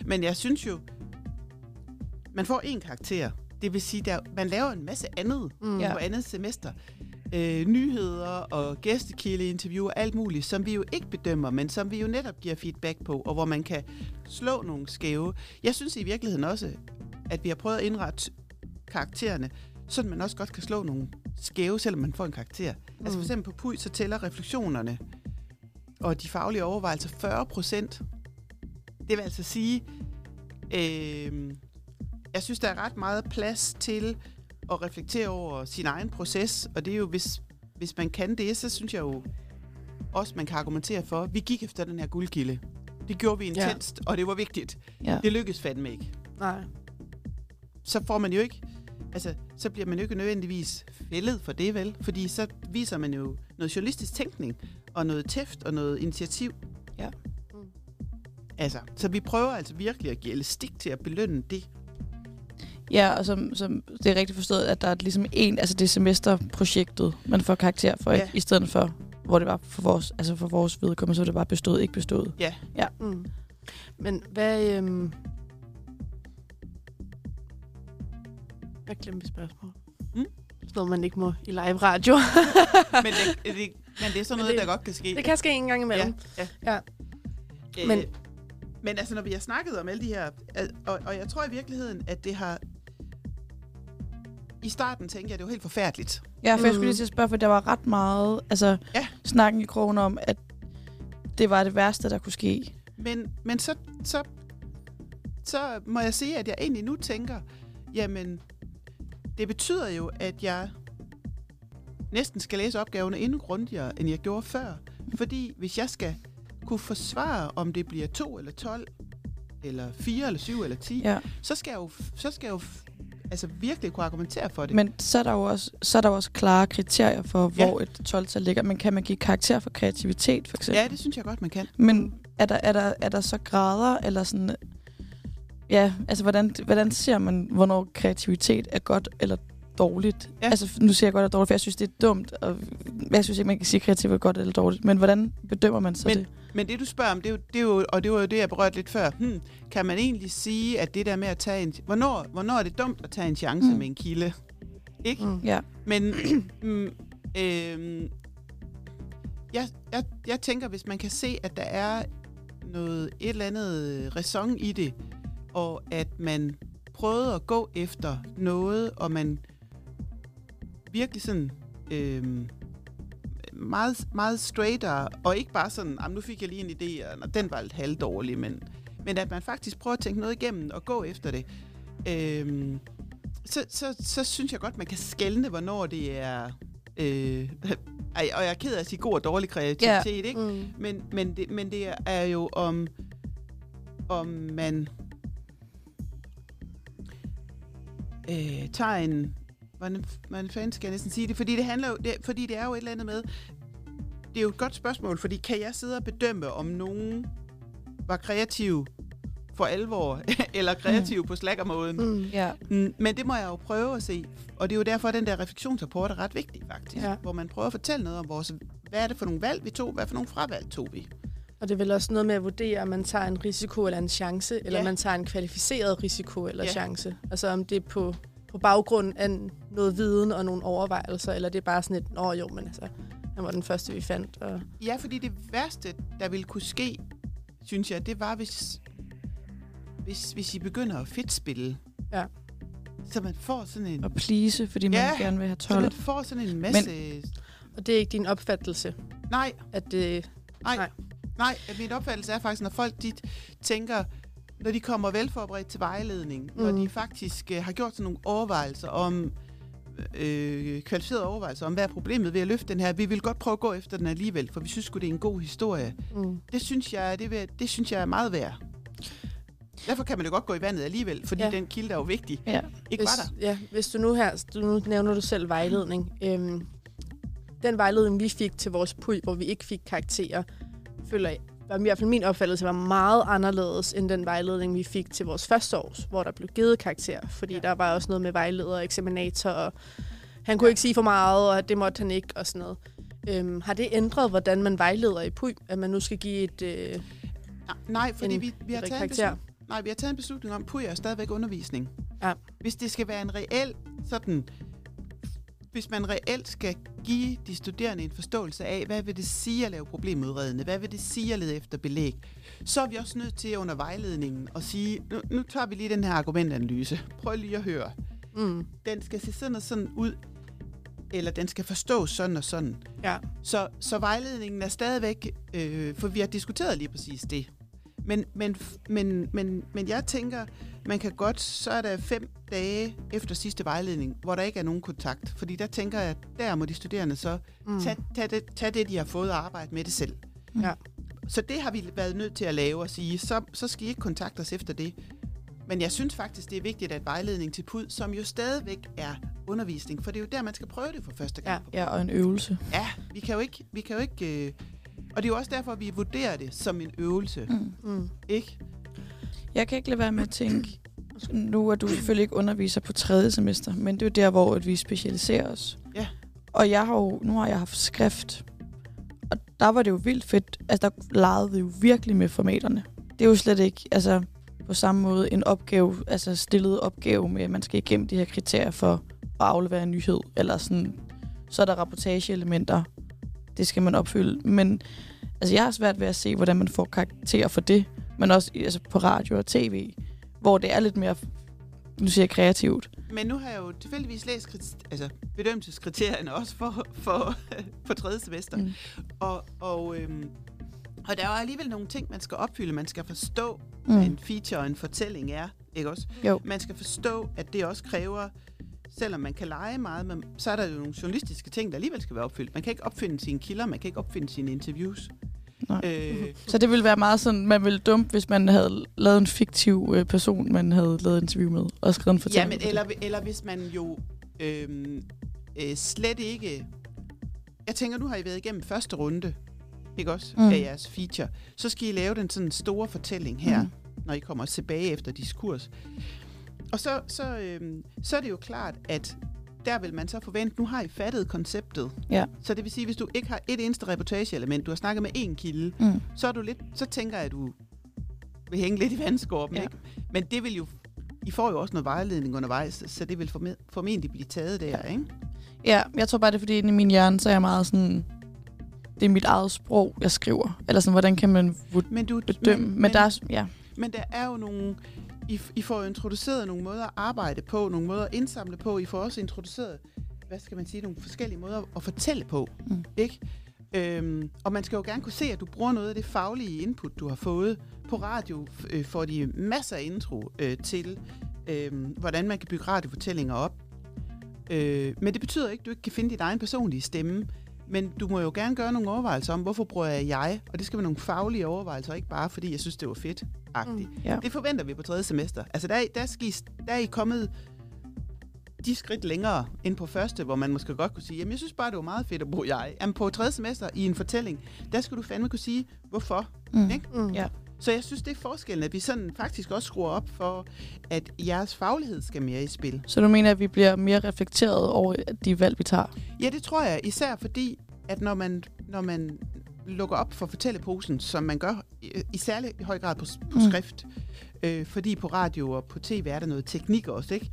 Men jeg synes jo, man får én karakter. Det vil sige, der, man laver en masse andet Mm. på andet semester. Øh, nyheder og gæstekildeinterview og alt muligt, som vi jo ikke bedømmer, men som vi jo netop giver feedback på, og hvor man kan slå nogle skæve. Jeg synes i virkeligheden også, at vi har prøvet at indrette karaktererne, så man også godt kan slå nogle skæve, selvom man får en karakter. Mm. Altså for eksempel på PUI, så tæller refleksionerne og de faglige overvejelser 40 procent. Det vil altså sige, øh, jeg synes, der er ret meget plads til at reflektere over sin egen proces, og det er jo, hvis, hvis man kan det, så synes jeg jo også, man kan argumentere for, vi gik efter den her guldgilde. Det gjorde vi intenst, ja. og det var vigtigt. Ja. Det lykkedes fandme ikke. Nej. Så får man jo ikke, altså, så bliver man jo ikke nødvendigvis fældet for det, vel? Fordi så viser man jo noget journalistisk tænkning, og noget tæft, og noget initiativ. Ja. Altså, så vi prøver altså virkelig at give elastik til at belønne det. Ja, og som, som det er rigtigt forstået, at der er ligesom en, altså det er semesterprojektet, man får karakter for, Ja. ja. i stedet for, hvor det var for vores, altså for vores vedkommende, så var det bare bestået, ikke bestået. Ja. Ja. Mm. Men hvad... Øhm... Jeg glemte mit spørgsmål. Mm? Sådan noget, man ikke må i live radio. men, det, det, men det er sådan noget, det- der godt kan ske. det kan ske en gang imellem. Ja, ja. Øh, Men- men, altså, når vi har snakket om alle de her... Og, og jeg tror i virkeligheden, at det har... I starten tænkte jeg, at det var helt forfærdeligt. Ja, for mm. jeg skulle Mm. lige til at spørge, for der var ret meget, altså Ja. snakken i krogen om, at det var det værste, der kunne ske. Men, men så, så, så må jeg sige, at jeg egentlig nu tænker, jamen, det betyder jo, at jeg næsten skal læse opgaverne endnu grundigere, end jeg gjorde før. Fordi hvis jeg skal kunne forsvare, om det bliver 2 eller 12, eller 4 eller 7 eller 10, Ja. så skal jeg jo, så skal jeg jo altså virkelig kunne argumentere for det. Men så er der jo også, så er der jo også klare kriterier for, Ja. hvor et 12-tal ligger. Men kan man give karakter for kreativitet, for eksempel? ja, det synes jeg godt, man kan. Men er der, er, der, er der så grader, eller sådan... Ja, altså hvordan, hvordan ser man, hvornår kreativitet er godt eller dårligt? Ja. Altså nu siger jeg godt eller dårligt, for jeg synes, det er dumt, og jeg synes ikke, man kan sige, at kreativitet er godt eller dårligt. Men hvordan bedømmer man så Men- det? Men det, du spørger om, det er jo, det er jo, og det var jo det, jeg berørte lidt før. Hmm, kan man egentlig sige, at det der med at tage en... Hvornår, hvornår er det dumt at tage en chance mm. Med en kilde? Ikke? Mm. Ja. Men mm, øhm, jeg, jeg, jeg tænker, hvis man kan se, at der er noget, et eller andet ræson i det, og at man prøvede at gå efter noget, og man virkelig sådan øhm, meget, meget straightere, og ikke bare sådan, "Jamen, nu fik jeg lige en idé, og "Nå, den var lidt halvdårlig, men, men at man faktisk prøver at tænke noget igennem og gå efter det. Øhm, så, så, så synes jeg godt, man kan skelne, hvornår det er... Øh, ej, og jeg er ked af at sige god og dårlig kreativitet, Ja. ikke? Mm. Men, men, det, men det er jo om, om man øh, tager en... Hvordan, hvordan fanden skal jeg næsten sige det? Fordi det, handler jo, det, fordi det er jo et eller andet med... Det er jo et godt spørgsmål, fordi kan jeg sidde og bedømme, om nogen var kreativ for alvor, eller kreativ mm. på slackermåden? Mm. Ja. Mm, men det må jeg jo prøve at se. Og det er jo derfor, at den der refleksionsrapport er ret vigtig, faktisk. Ja. Hvor man prøver at fortælle noget om vores... Hvad er det for nogle valg, vi tog? Hvad for nogle fravalg tog vi? Og det er vel også noget med at vurdere, om man tager en risiko eller en chance, eller Ja. man tager en kvalificeret risiko eller Ja. chance. Altså om det er på, på baggrund af noget viden og nogle overvejelser, eller det er bare sådan et, nå jo, men altså, han var den første, vi fandt. Og, Ja, fordi det værste, der ville kunne ske, synes jeg, det var, hvis, hvis, hvis I begynder at fedtspille. Ja. Så man får sådan en... Og please, fordi man Ja, gerne vil have Så 12. man får sådan en masse... Men, og det er ikke din opfattelse, nej, at det... nej, Nej. Nej. Min opfattelse er faktisk, når folk de tænker, når de kommer velforberedt til vejledning, mm. når de faktisk øh, har gjort sådan nogle overvejelser om, øh, kvalificerede overvejelser om, hvad er problemet ved at løfte den her. Vi vil godt prøve at gå efter den alligevel, for vi synes det er en god historie. Mm. Det synes jeg, det, vil, det synes jeg er meget værd. Derfor kan man jo godt gå i vandet alligevel, fordi Ja. ja. den kilde er jo vigtig. Ja. Ikke hvis, var der? Ja, hvis du nu her, du, nu nævner du selv vejledning. Øhm, den vejledning, vi fik til vores PUI, hvor vi ikke fik karakterer, føler jeg, var i hvert fald min opfattelse, var meget anderledes end den vejledning, vi fik til vores første års, hvor der blev givet karakter. Fordi ja. Ja. der var også noget med vejleder og eksaminator, og han kunne ikke sige for meget, og det måtte han ikke, og sådan noget. Øhm, har det ændret, hvordan man vejleder i PUI? At man nu skal give et, øh, Nej, Nej, fordi en vi, vi, har et taget en karakter? nej, vi har taget en beslutning om, at PUI er stadigvæk undervisning. Ja. Hvis det skal være en reel sådan... Hvis man reelt skal give de studerende en forståelse af, hvad vil det sige at lave problemudredende, hvad vil det sige at lede efter belæg, så er vi også nødt til under vejledningen at sige, nu, nu tager vi lige den her argumentanalyse. Prøv lige at høre. mm, Den skal se sådan og sådan ud, eller den skal forstås sådan og sådan. ja, Så, så vejledningen er stadigvæk, øh, for vi har diskuteret lige præcis det. Men, men, men, men, men jeg tænker, man kan godt, så er der fem dage efter sidste vejledning, hvor der ikke er nogen kontakt. Fordi der tænker jeg, at der må de studerende så mm, tage, tage, det, tage det, de har fået og arbejde med det selv. Ja. Så det har vi været nødt til at lave og sige, så, så skal I ikke kontakte os efter det. Men jeg synes faktisk, det er vigtigt, at vejledning til PUD, som jo stadigvæk er undervisning, for det er jo der, man skal prøve det for første gang. Ja. Ja, og en øvelse. Ja, vi kan jo ikke... Vi kan jo ikke øh, og det er jo også derfor, vi vurderer det som en øvelse, Mm. mm, ikke? Jeg kan ikke lade være med at tænke, Nu er du selvfølgelig ikke underviser på tredje semester, men det er jo der, hvor at vi specialiserer os. Ja. Og jeg har jo, nu har jeg haft skrift, og der var det jo vildt fedt. Altså, der legede vi jo virkelig med formaterne. Det er jo slet ikke, altså, på samme måde en opgave, altså stillet opgave med, at man skal igennem de her kriterier for at aflevere en nyhed, eller sådan, så er der rapportageelementer, det skal man opfylde. Men altså, jeg har svært ved at se, hvordan man får karakterer for det, men også altså, på radio og tv, hvor det er lidt mere, nu siger jeg kreativt. Men nu har jeg jo tilfældigvis læst altså, bedømmelseskriterierne også for, for, for tredje semester. Mm. Mm. Og, og, øhm, og der er jo alligevel nogle ting, man skal opfylde. Man skal forstå, mm. hvad en feature og en fortælling er. Ikke også? Jo. Man skal forstå, at det også kræver, selvom man kan lege meget, men så er der jo nogle journalistiske ting, der alligevel skal være opfyldt. Man kan ikke opfinde sine kilder, man kan ikke opfinde sine interviews. Nej. Øh, Så det ville være meget sådan, man ville dumt, hvis man havde lavet en fiktiv øh, person, man havde lavet et interview med, og skrevet en ja, fortælling. men på det. eller, eller hvis man jo øhm, øh, slet ikke... Jeg tænker, nu har I været igennem første runde, ikke også, Mm. af jeres feature. Så skal I lave den sådan store fortælling her, mm. når I kommer tilbage efter diskurs. Og så, så, øhm, så er det jo klart, at der vil man så forvente, nu har I fattet konceptet. Ja. Så det vil sige, hvis du ikke har et eneste reportageelement, du har snakket med én kilde, Mm. så, er du lidt, så tænker jeg, at du vil hænge lidt i vandskorben. Ja. Ja. Ikke? Men det vil jo... I får jo også noget vejledning undervejs, så det vil forme- formentlig blive taget der, ikke? Ja, jeg tror bare, det er fordi, i min hjerne, så er jeg meget sådan... Det er mit eget sprog, jeg skriver. Eller sådan, hvordan kan man vurd- Men, du, bedømme? Men, men der er... Ja. men der er jo nogle... I, I får introduceret nogle måder at arbejde på, nogle måder at indsamle på. I får også introduceret, hvad skal man sige, nogle forskellige måder at fortælle på. Mm. Ikke? Øhm, og man skal jo gerne kunne se, at du bruger noget af det faglige input, du har fået. På radio øh, får de masser af intro øh, til, øh, hvordan man kan bygge radiofortællinger op. Øh, men det betyder ikke, at du ikke kan finde dit egen personlige stemme. Men du må jo gerne gøre nogle overvejelser om, hvorfor bruger jeg jeg? Og det skal være nogle faglige overvejelser, ikke bare fordi jeg synes, det var fedt. Mm. Ja. Det forventer vi på tredje semester. Altså, der, er- der, skal I, der er I kommet de skridt længere end på første, hvor man måske godt kunne sige, jamen jeg synes bare, det var meget fedt at bruge jeg. Jamen på tredje semester i en fortælling, der skal du fandme kunne sige, hvorfor. Mm. Ikke? Mm. Ja. Så jeg synes, det er forskellen, at vi sådan faktisk også skruer op for, at jeres faglighed skal mere i spil. Så du mener, at vi bliver mere reflekteret over de valg, vi tager? Ja, det tror jeg, især fordi, at når man, når man lukker op for fortælleposen, som man gør i, i særlig høj grad på, på Mm. mm. skrift, øh, fordi på radio og på tv er der noget teknik også, ikke?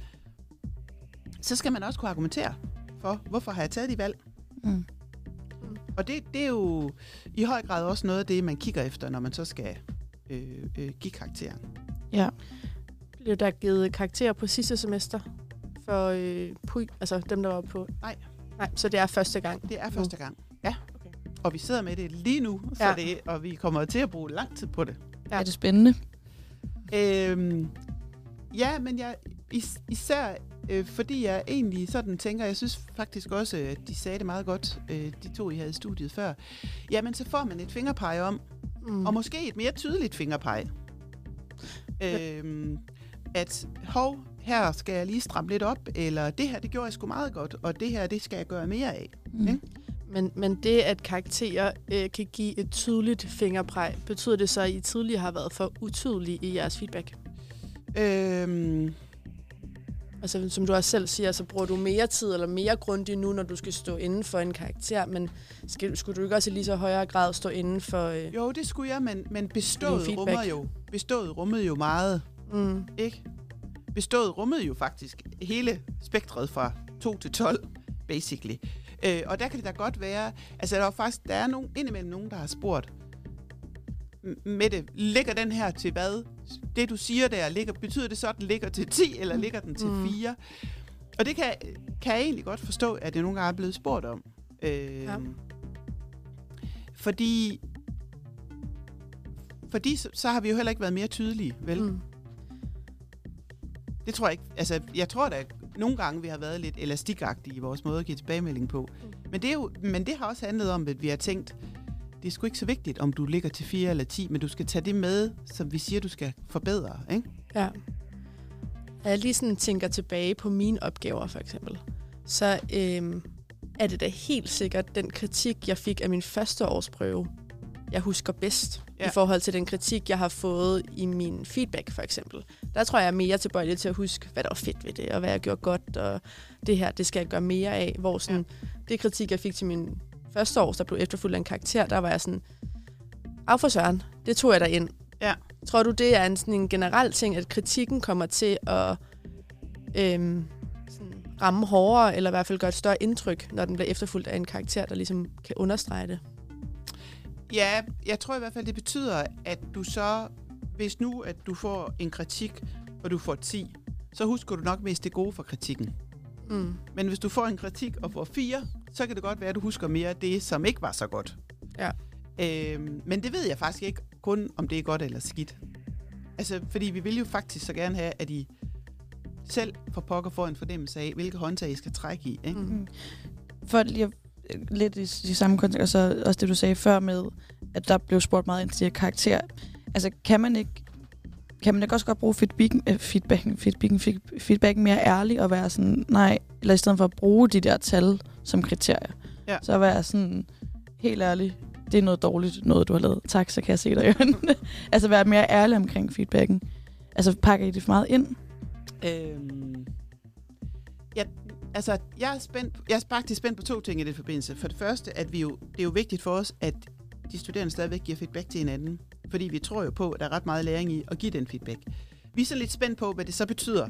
så skal man også kunne argumentere for, hvorfor har jeg taget de valg? Mm. Og det, det er jo i høj grad også noget af det, man kigger efter, når man så skal øh, øh, give karakteren. Ja. Blev der givet karakterer på sidste semester? For øh, pu- altså dem, der var på... Nej. Nej, så det er første gang. Det er første gang. Ja. Og vi sidder med det lige nu, så Ja. det, og vi kommer til at bruge lang tid på det. Ja. Er det spændende? Øhm, ja, men jeg is, især øh, fordi jeg egentlig sådan tænker, jeg synes faktisk også, at de sagde det meget godt, øh, de to, I havde i studiet før. Jamen, så får man et fingerpege om, Mm. mm. og måske et mere tydeligt fingerpege. Øhm, at, hov, her skal jeg lige stramme lidt op, eller det her, det gjorde jeg sgu meget godt, og det her, det skal jeg gøre mere af. Mm. Ikke? Men, men det, at karakterer øh, kan give et tydeligt fingerpræg, betyder det så, at I tidligere har været for utydelige i jeres feedback? Øhm, Altså, som du også selv siger, så bruger du mere tid eller mere grundigt nu, når du skal stå inden for en karakter, men skal, skulle du ikke også i lige så højere grad stå inden for... Øh, jo, det skulle jeg, men, men bestået rummer jo, bestået rummede jo meget. mm, ikke? Bestået rummede jo faktisk hele spektret fra 2 til 12, basically. Øh, og der kan det da godt være, altså der er faktisk, der er nogen, indimellem nogen, der har spurgt, "M- Mette, ligger den her til hvad? Det du siger der, ligger, betyder det så, at den ligger til 10, eller ligger den til Mm. 4? Og det kan, kan jeg egentlig godt forstå, at det nogle gange er blevet spurgt om. Øh, Ja. Fordi, fordi så, så har vi jo heller ikke været mere tydelige, vel? mm, Det tror jeg ikke. Altså, jeg tror da, nogle gange vi har været lidt elastikagtige i vores måde at give tilbagemelding på. Men det, er jo, men det har også handlet om, at vi har tænkt, det er sgu ikke så vigtigt, om du ligger til 4 eller 10, men du skal tage det med, som vi siger, du skal forbedre. Ikke? ja. Jeg lige sådan tænker tilbage på mine opgaver, for eksempel, så øhm, er det da helt sikkert den kritik, jeg fik af min første års prøve, jeg husker bedst ja. I forhold til den kritik, jeg har fået i min feedback, for eksempel. Der tror jeg, jeg er mere tilbøjelig til at huske, hvad der var fedt ved det, og hvad jeg gjorde godt, og det her, det skal jeg gøre mere af. Hvor sådan, ja. det kritik, jeg fik til min første år, der blev efterfulgt af en karakter, der var jeg sådan, af for søren, det tog jeg der ind. Ja. Tror du, det er en, sådan en generel ting, at kritikken kommer til at øhm, sådan ramme hårdere, eller i hvert fald gøre et større indtryk, når den bliver efterfulgt af en karakter, der ligesom kan understrege det? Ja, jeg tror i hvert fald, det betyder, at du så, hvis nu at du får en kritik, og du får 10, så husker du nok mest det gode for kritikken. Mm. Men hvis du får en kritik og får 4, så kan det godt være, at du husker mere af det, som ikke var så godt. Ja. Øhm, men det ved jeg faktisk ikke kun, om det er godt eller skidt. Altså, fordi vi vil jo faktisk så gerne have, at I selv for pokker får en fornemmelse af, hvilke håndtag I skal trække i. Ikke? Mm. For øh, lidt i, i samme kontekst, og så også det, du sagde før med, at der blev spurgt meget ind til de her karakter. Altså, kan man ikke kan man ikke også godt bruge feedbacken, øh, feedbacken, feedbacken, feed- feedbacken mere ærlig og være sådan, nej, eller i stedet for at bruge de der tal som kriterier, Ja. så være sådan, helt ærlig, det er noget dårligt, noget du har lavet. Tak, så kan jeg se dig i altså være mere ærlig omkring feedbacken. Altså pakker I det for meget ind? Øhm, ja, altså, jeg er, spændt, jeg er faktisk spændt på to ting i det forbindelse. For det første, at vi jo, det er jo vigtigt for os, at de studerende stadigvæk giver feedback til hinanden. Fordi vi tror jo på, at der er ret meget læring i at give den feedback. Vi er så lidt spændt på, hvad det så betyder,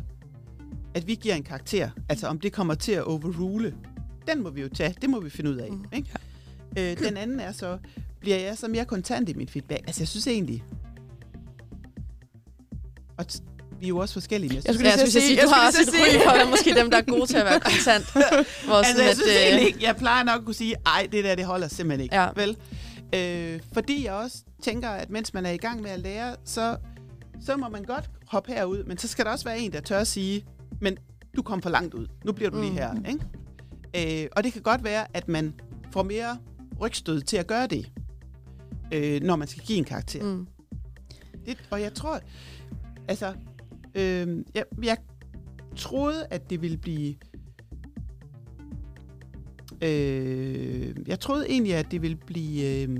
at vi giver en karakter. Altså om det kommer til at overrule. Den må vi jo tage. Det må vi finde ud af. Mm. Ikke? Øh, den anden er så, bliver jeg så mere kontant i min feedback? Altså jeg synes egentlig... Og vi er jo også forskellige. Jeg skulle Ja, lige jeg skulle sige, sige- du har også et til at ry sige- for, at måske dem, der er gode til at være kontant. Hvor Altså, sådan, jeg synes at, øh, ikke, jeg plejer nok at kunne sige, ej, det der, det holder simpelthen ikke. Ja. Vel? Øh, fordi jeg også tænker, at mens man er i gang med at lære, så, så må man godt hoppe herud, men så skal der også være en, der tør at sige, men du kom for langt ud. Nu bliver du lige Mm. her. Ikke? Øh, og det kan godt være, at man får mere rygstød til at gøre det, øh, når man skal give en karakter. Mm. Det, og jeg tror, altså, øh, jeg, jeg troede, at det ville blive... Øh, jeg troede egentlig, at det ville blive øh,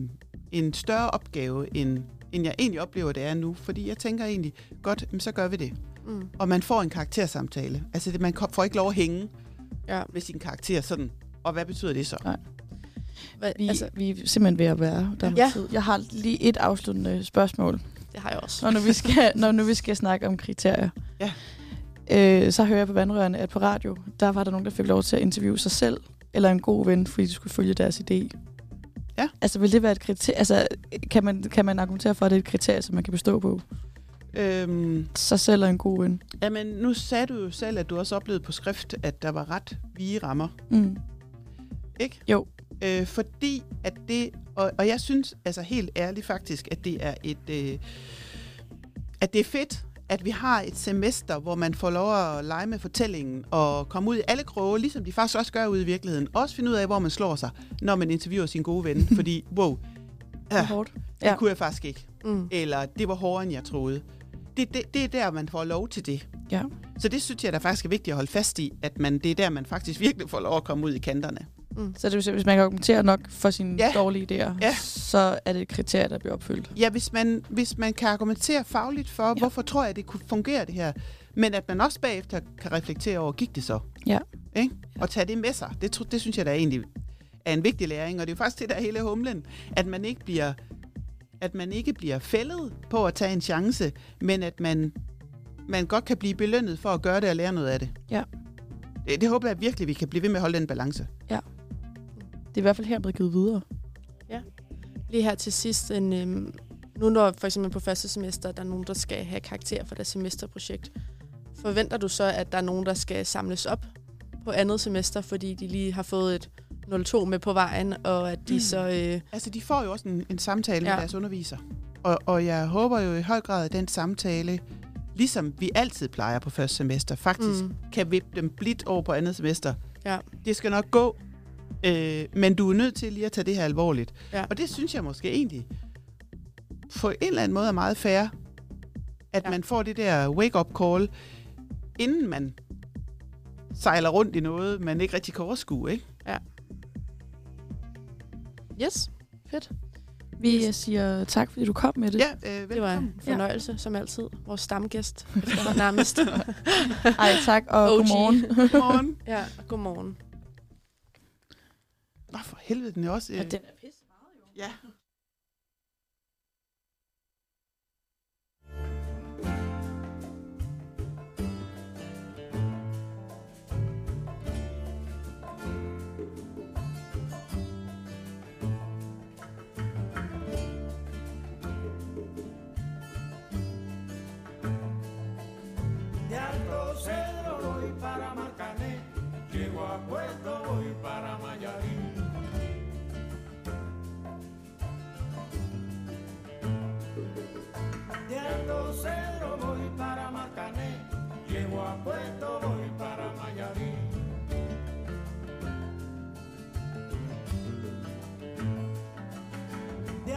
en større opgave, end, end jeg egentlig oplever, det er nu. Fordi jeg tænker egentlig, godt, så gør vi det. Mm. Og man får en karaktersamtale. Altså, det, man får ikke lov at hænge Ja. med sin karakter sådan. Og hvad betyder det så? Nej. Hvad, Vi, altså, vi er simpelthen ved at være der Ja. tid. Jeg har lige et afsluttende spørgsmål, det har jeg også. når nu vi skal, når nu vi skal snakke om kriterier. Ja. Øh, så hører jeg på vandrørene, at på radio, der var der nogen, der fik lov til at interviewe sig selv, eller en god ven, fordi de skulle følge deres idé. Ja. Altså, vil det være et kriterie? Altså, kan man, kan man argumentere for, at det er et kriterie, som man kan bestå på? Øhm, Sig selv og en god ven. jamen, nu sagde du jo selv, at du også oplevede på skrift, at der var ret vige rammer. Mm. Ikke? Jo. Øh, fordi at det, og, og jeg synes altså helt ærligt faktisk, at det er et, øh, at det er fedt, at vi har et semester, hvor man får lov at lege med fortællingen og komme ud i alle kroge, ligesom de faktisk også gør ude i virkeligheden. Også finde ud af, hvor man slår sig, når man interviewer sin gode ven. fordi, wow, Det er ja, hårdt. det Ja. kunne jeg faktisk ikke. Mm. Eller det var hårdere, end jeg troede. Det, det, det er der, man får lov til det. Ja. Så det synes jeg, der faktisk er vigtigt at holde fast i, at man, det er der, man faktisk virkelig får lov at komme ud i kanterne. Mm. Så det vil sige, hvis man kan argumentere nok for sine Ja. dårlige idéer, Ja. så er det et kriterie, der bliver opfyldt. Ja, hvis man, hvis man kan argumentere fagligt for, ja. hvorfor tror jeg, det kunne fungere det her, men at man også bagefter kan reflektere over, gik det så? Ja. Ikke? Og tage det med sig. Det, det synes jeg, der er egentlig er en vigtig læring, og det er jo faktisk det, der er hele humlen, at man ikke bliver at man ikke bliver fældet på at tage en chance, men at man, man godt kan blive belønnet for at gøre det og lære noget af det. Ja. Det, det håber jeg virkelig, vi kan blive ved med at holde den balance. Det er i hvert fald her blevet givet videre. Lige her til sidst, en, øhm, nu når for eksempel på første semester, der er nogen, der skal have karakter for deres semesterprojekt, forventer du så, at der er nogen, der skal samles op på andet semester, fordi de lige har fået et 0-2 med på vejen, og at de Mm. så... Øh, Altså, de får jo også en, en samtale ja. Ja. med deres underviser. Og, og jeg håber jo i høj grad, at den samtale, ligesom vi altid plejer på første semester, faktisk mm, kan vippe dem blidt over på andet semester. Ja. Det skal nok gå, Øh, men du er nødt til lige at tage det her alvorligt. Ja. Og det synes jeg måske egentlig på en eller anden måde er meget fair, at ja. man får det der wake-up call, inden man sejler rundt i noget, man ikke rigtig kan overskue, ikke? Ja. Yes, fedt. Vi yes. siger tak, fordi du kom med det. Ja, øh, velkommen. Det var en fornøjelse, ja. som altid. Vores stamgæst, nærmest. Ej, tak, og OG. godmorgen. godmorgen. ja, godmorgen. Nå for helvede, den er også... Øh... Og den er pisse meget, jo. Ja, Cedro voy para Marcané, llego a Puerto voy para Mayarí. De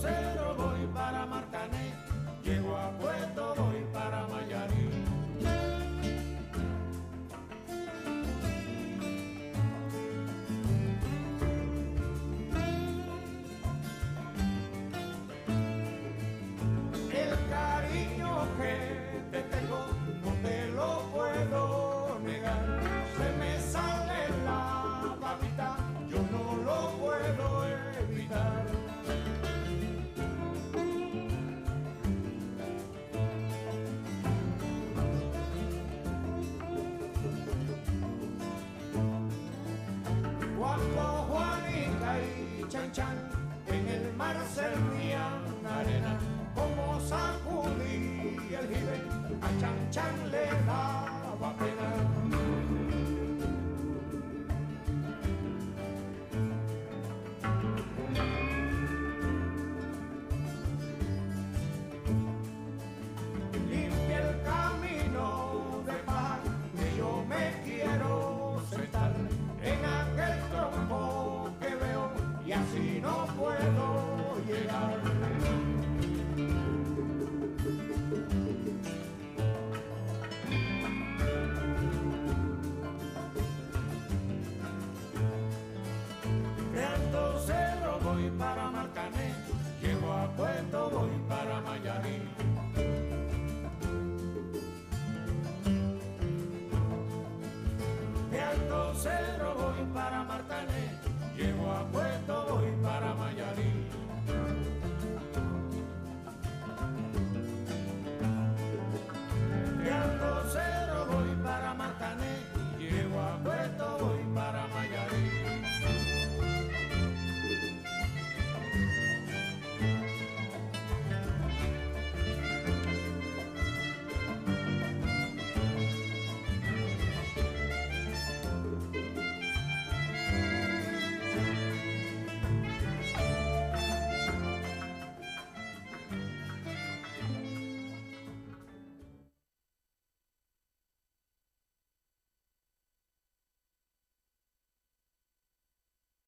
Cedro voy para Marcané, llego a Puerto voy para Mayarí.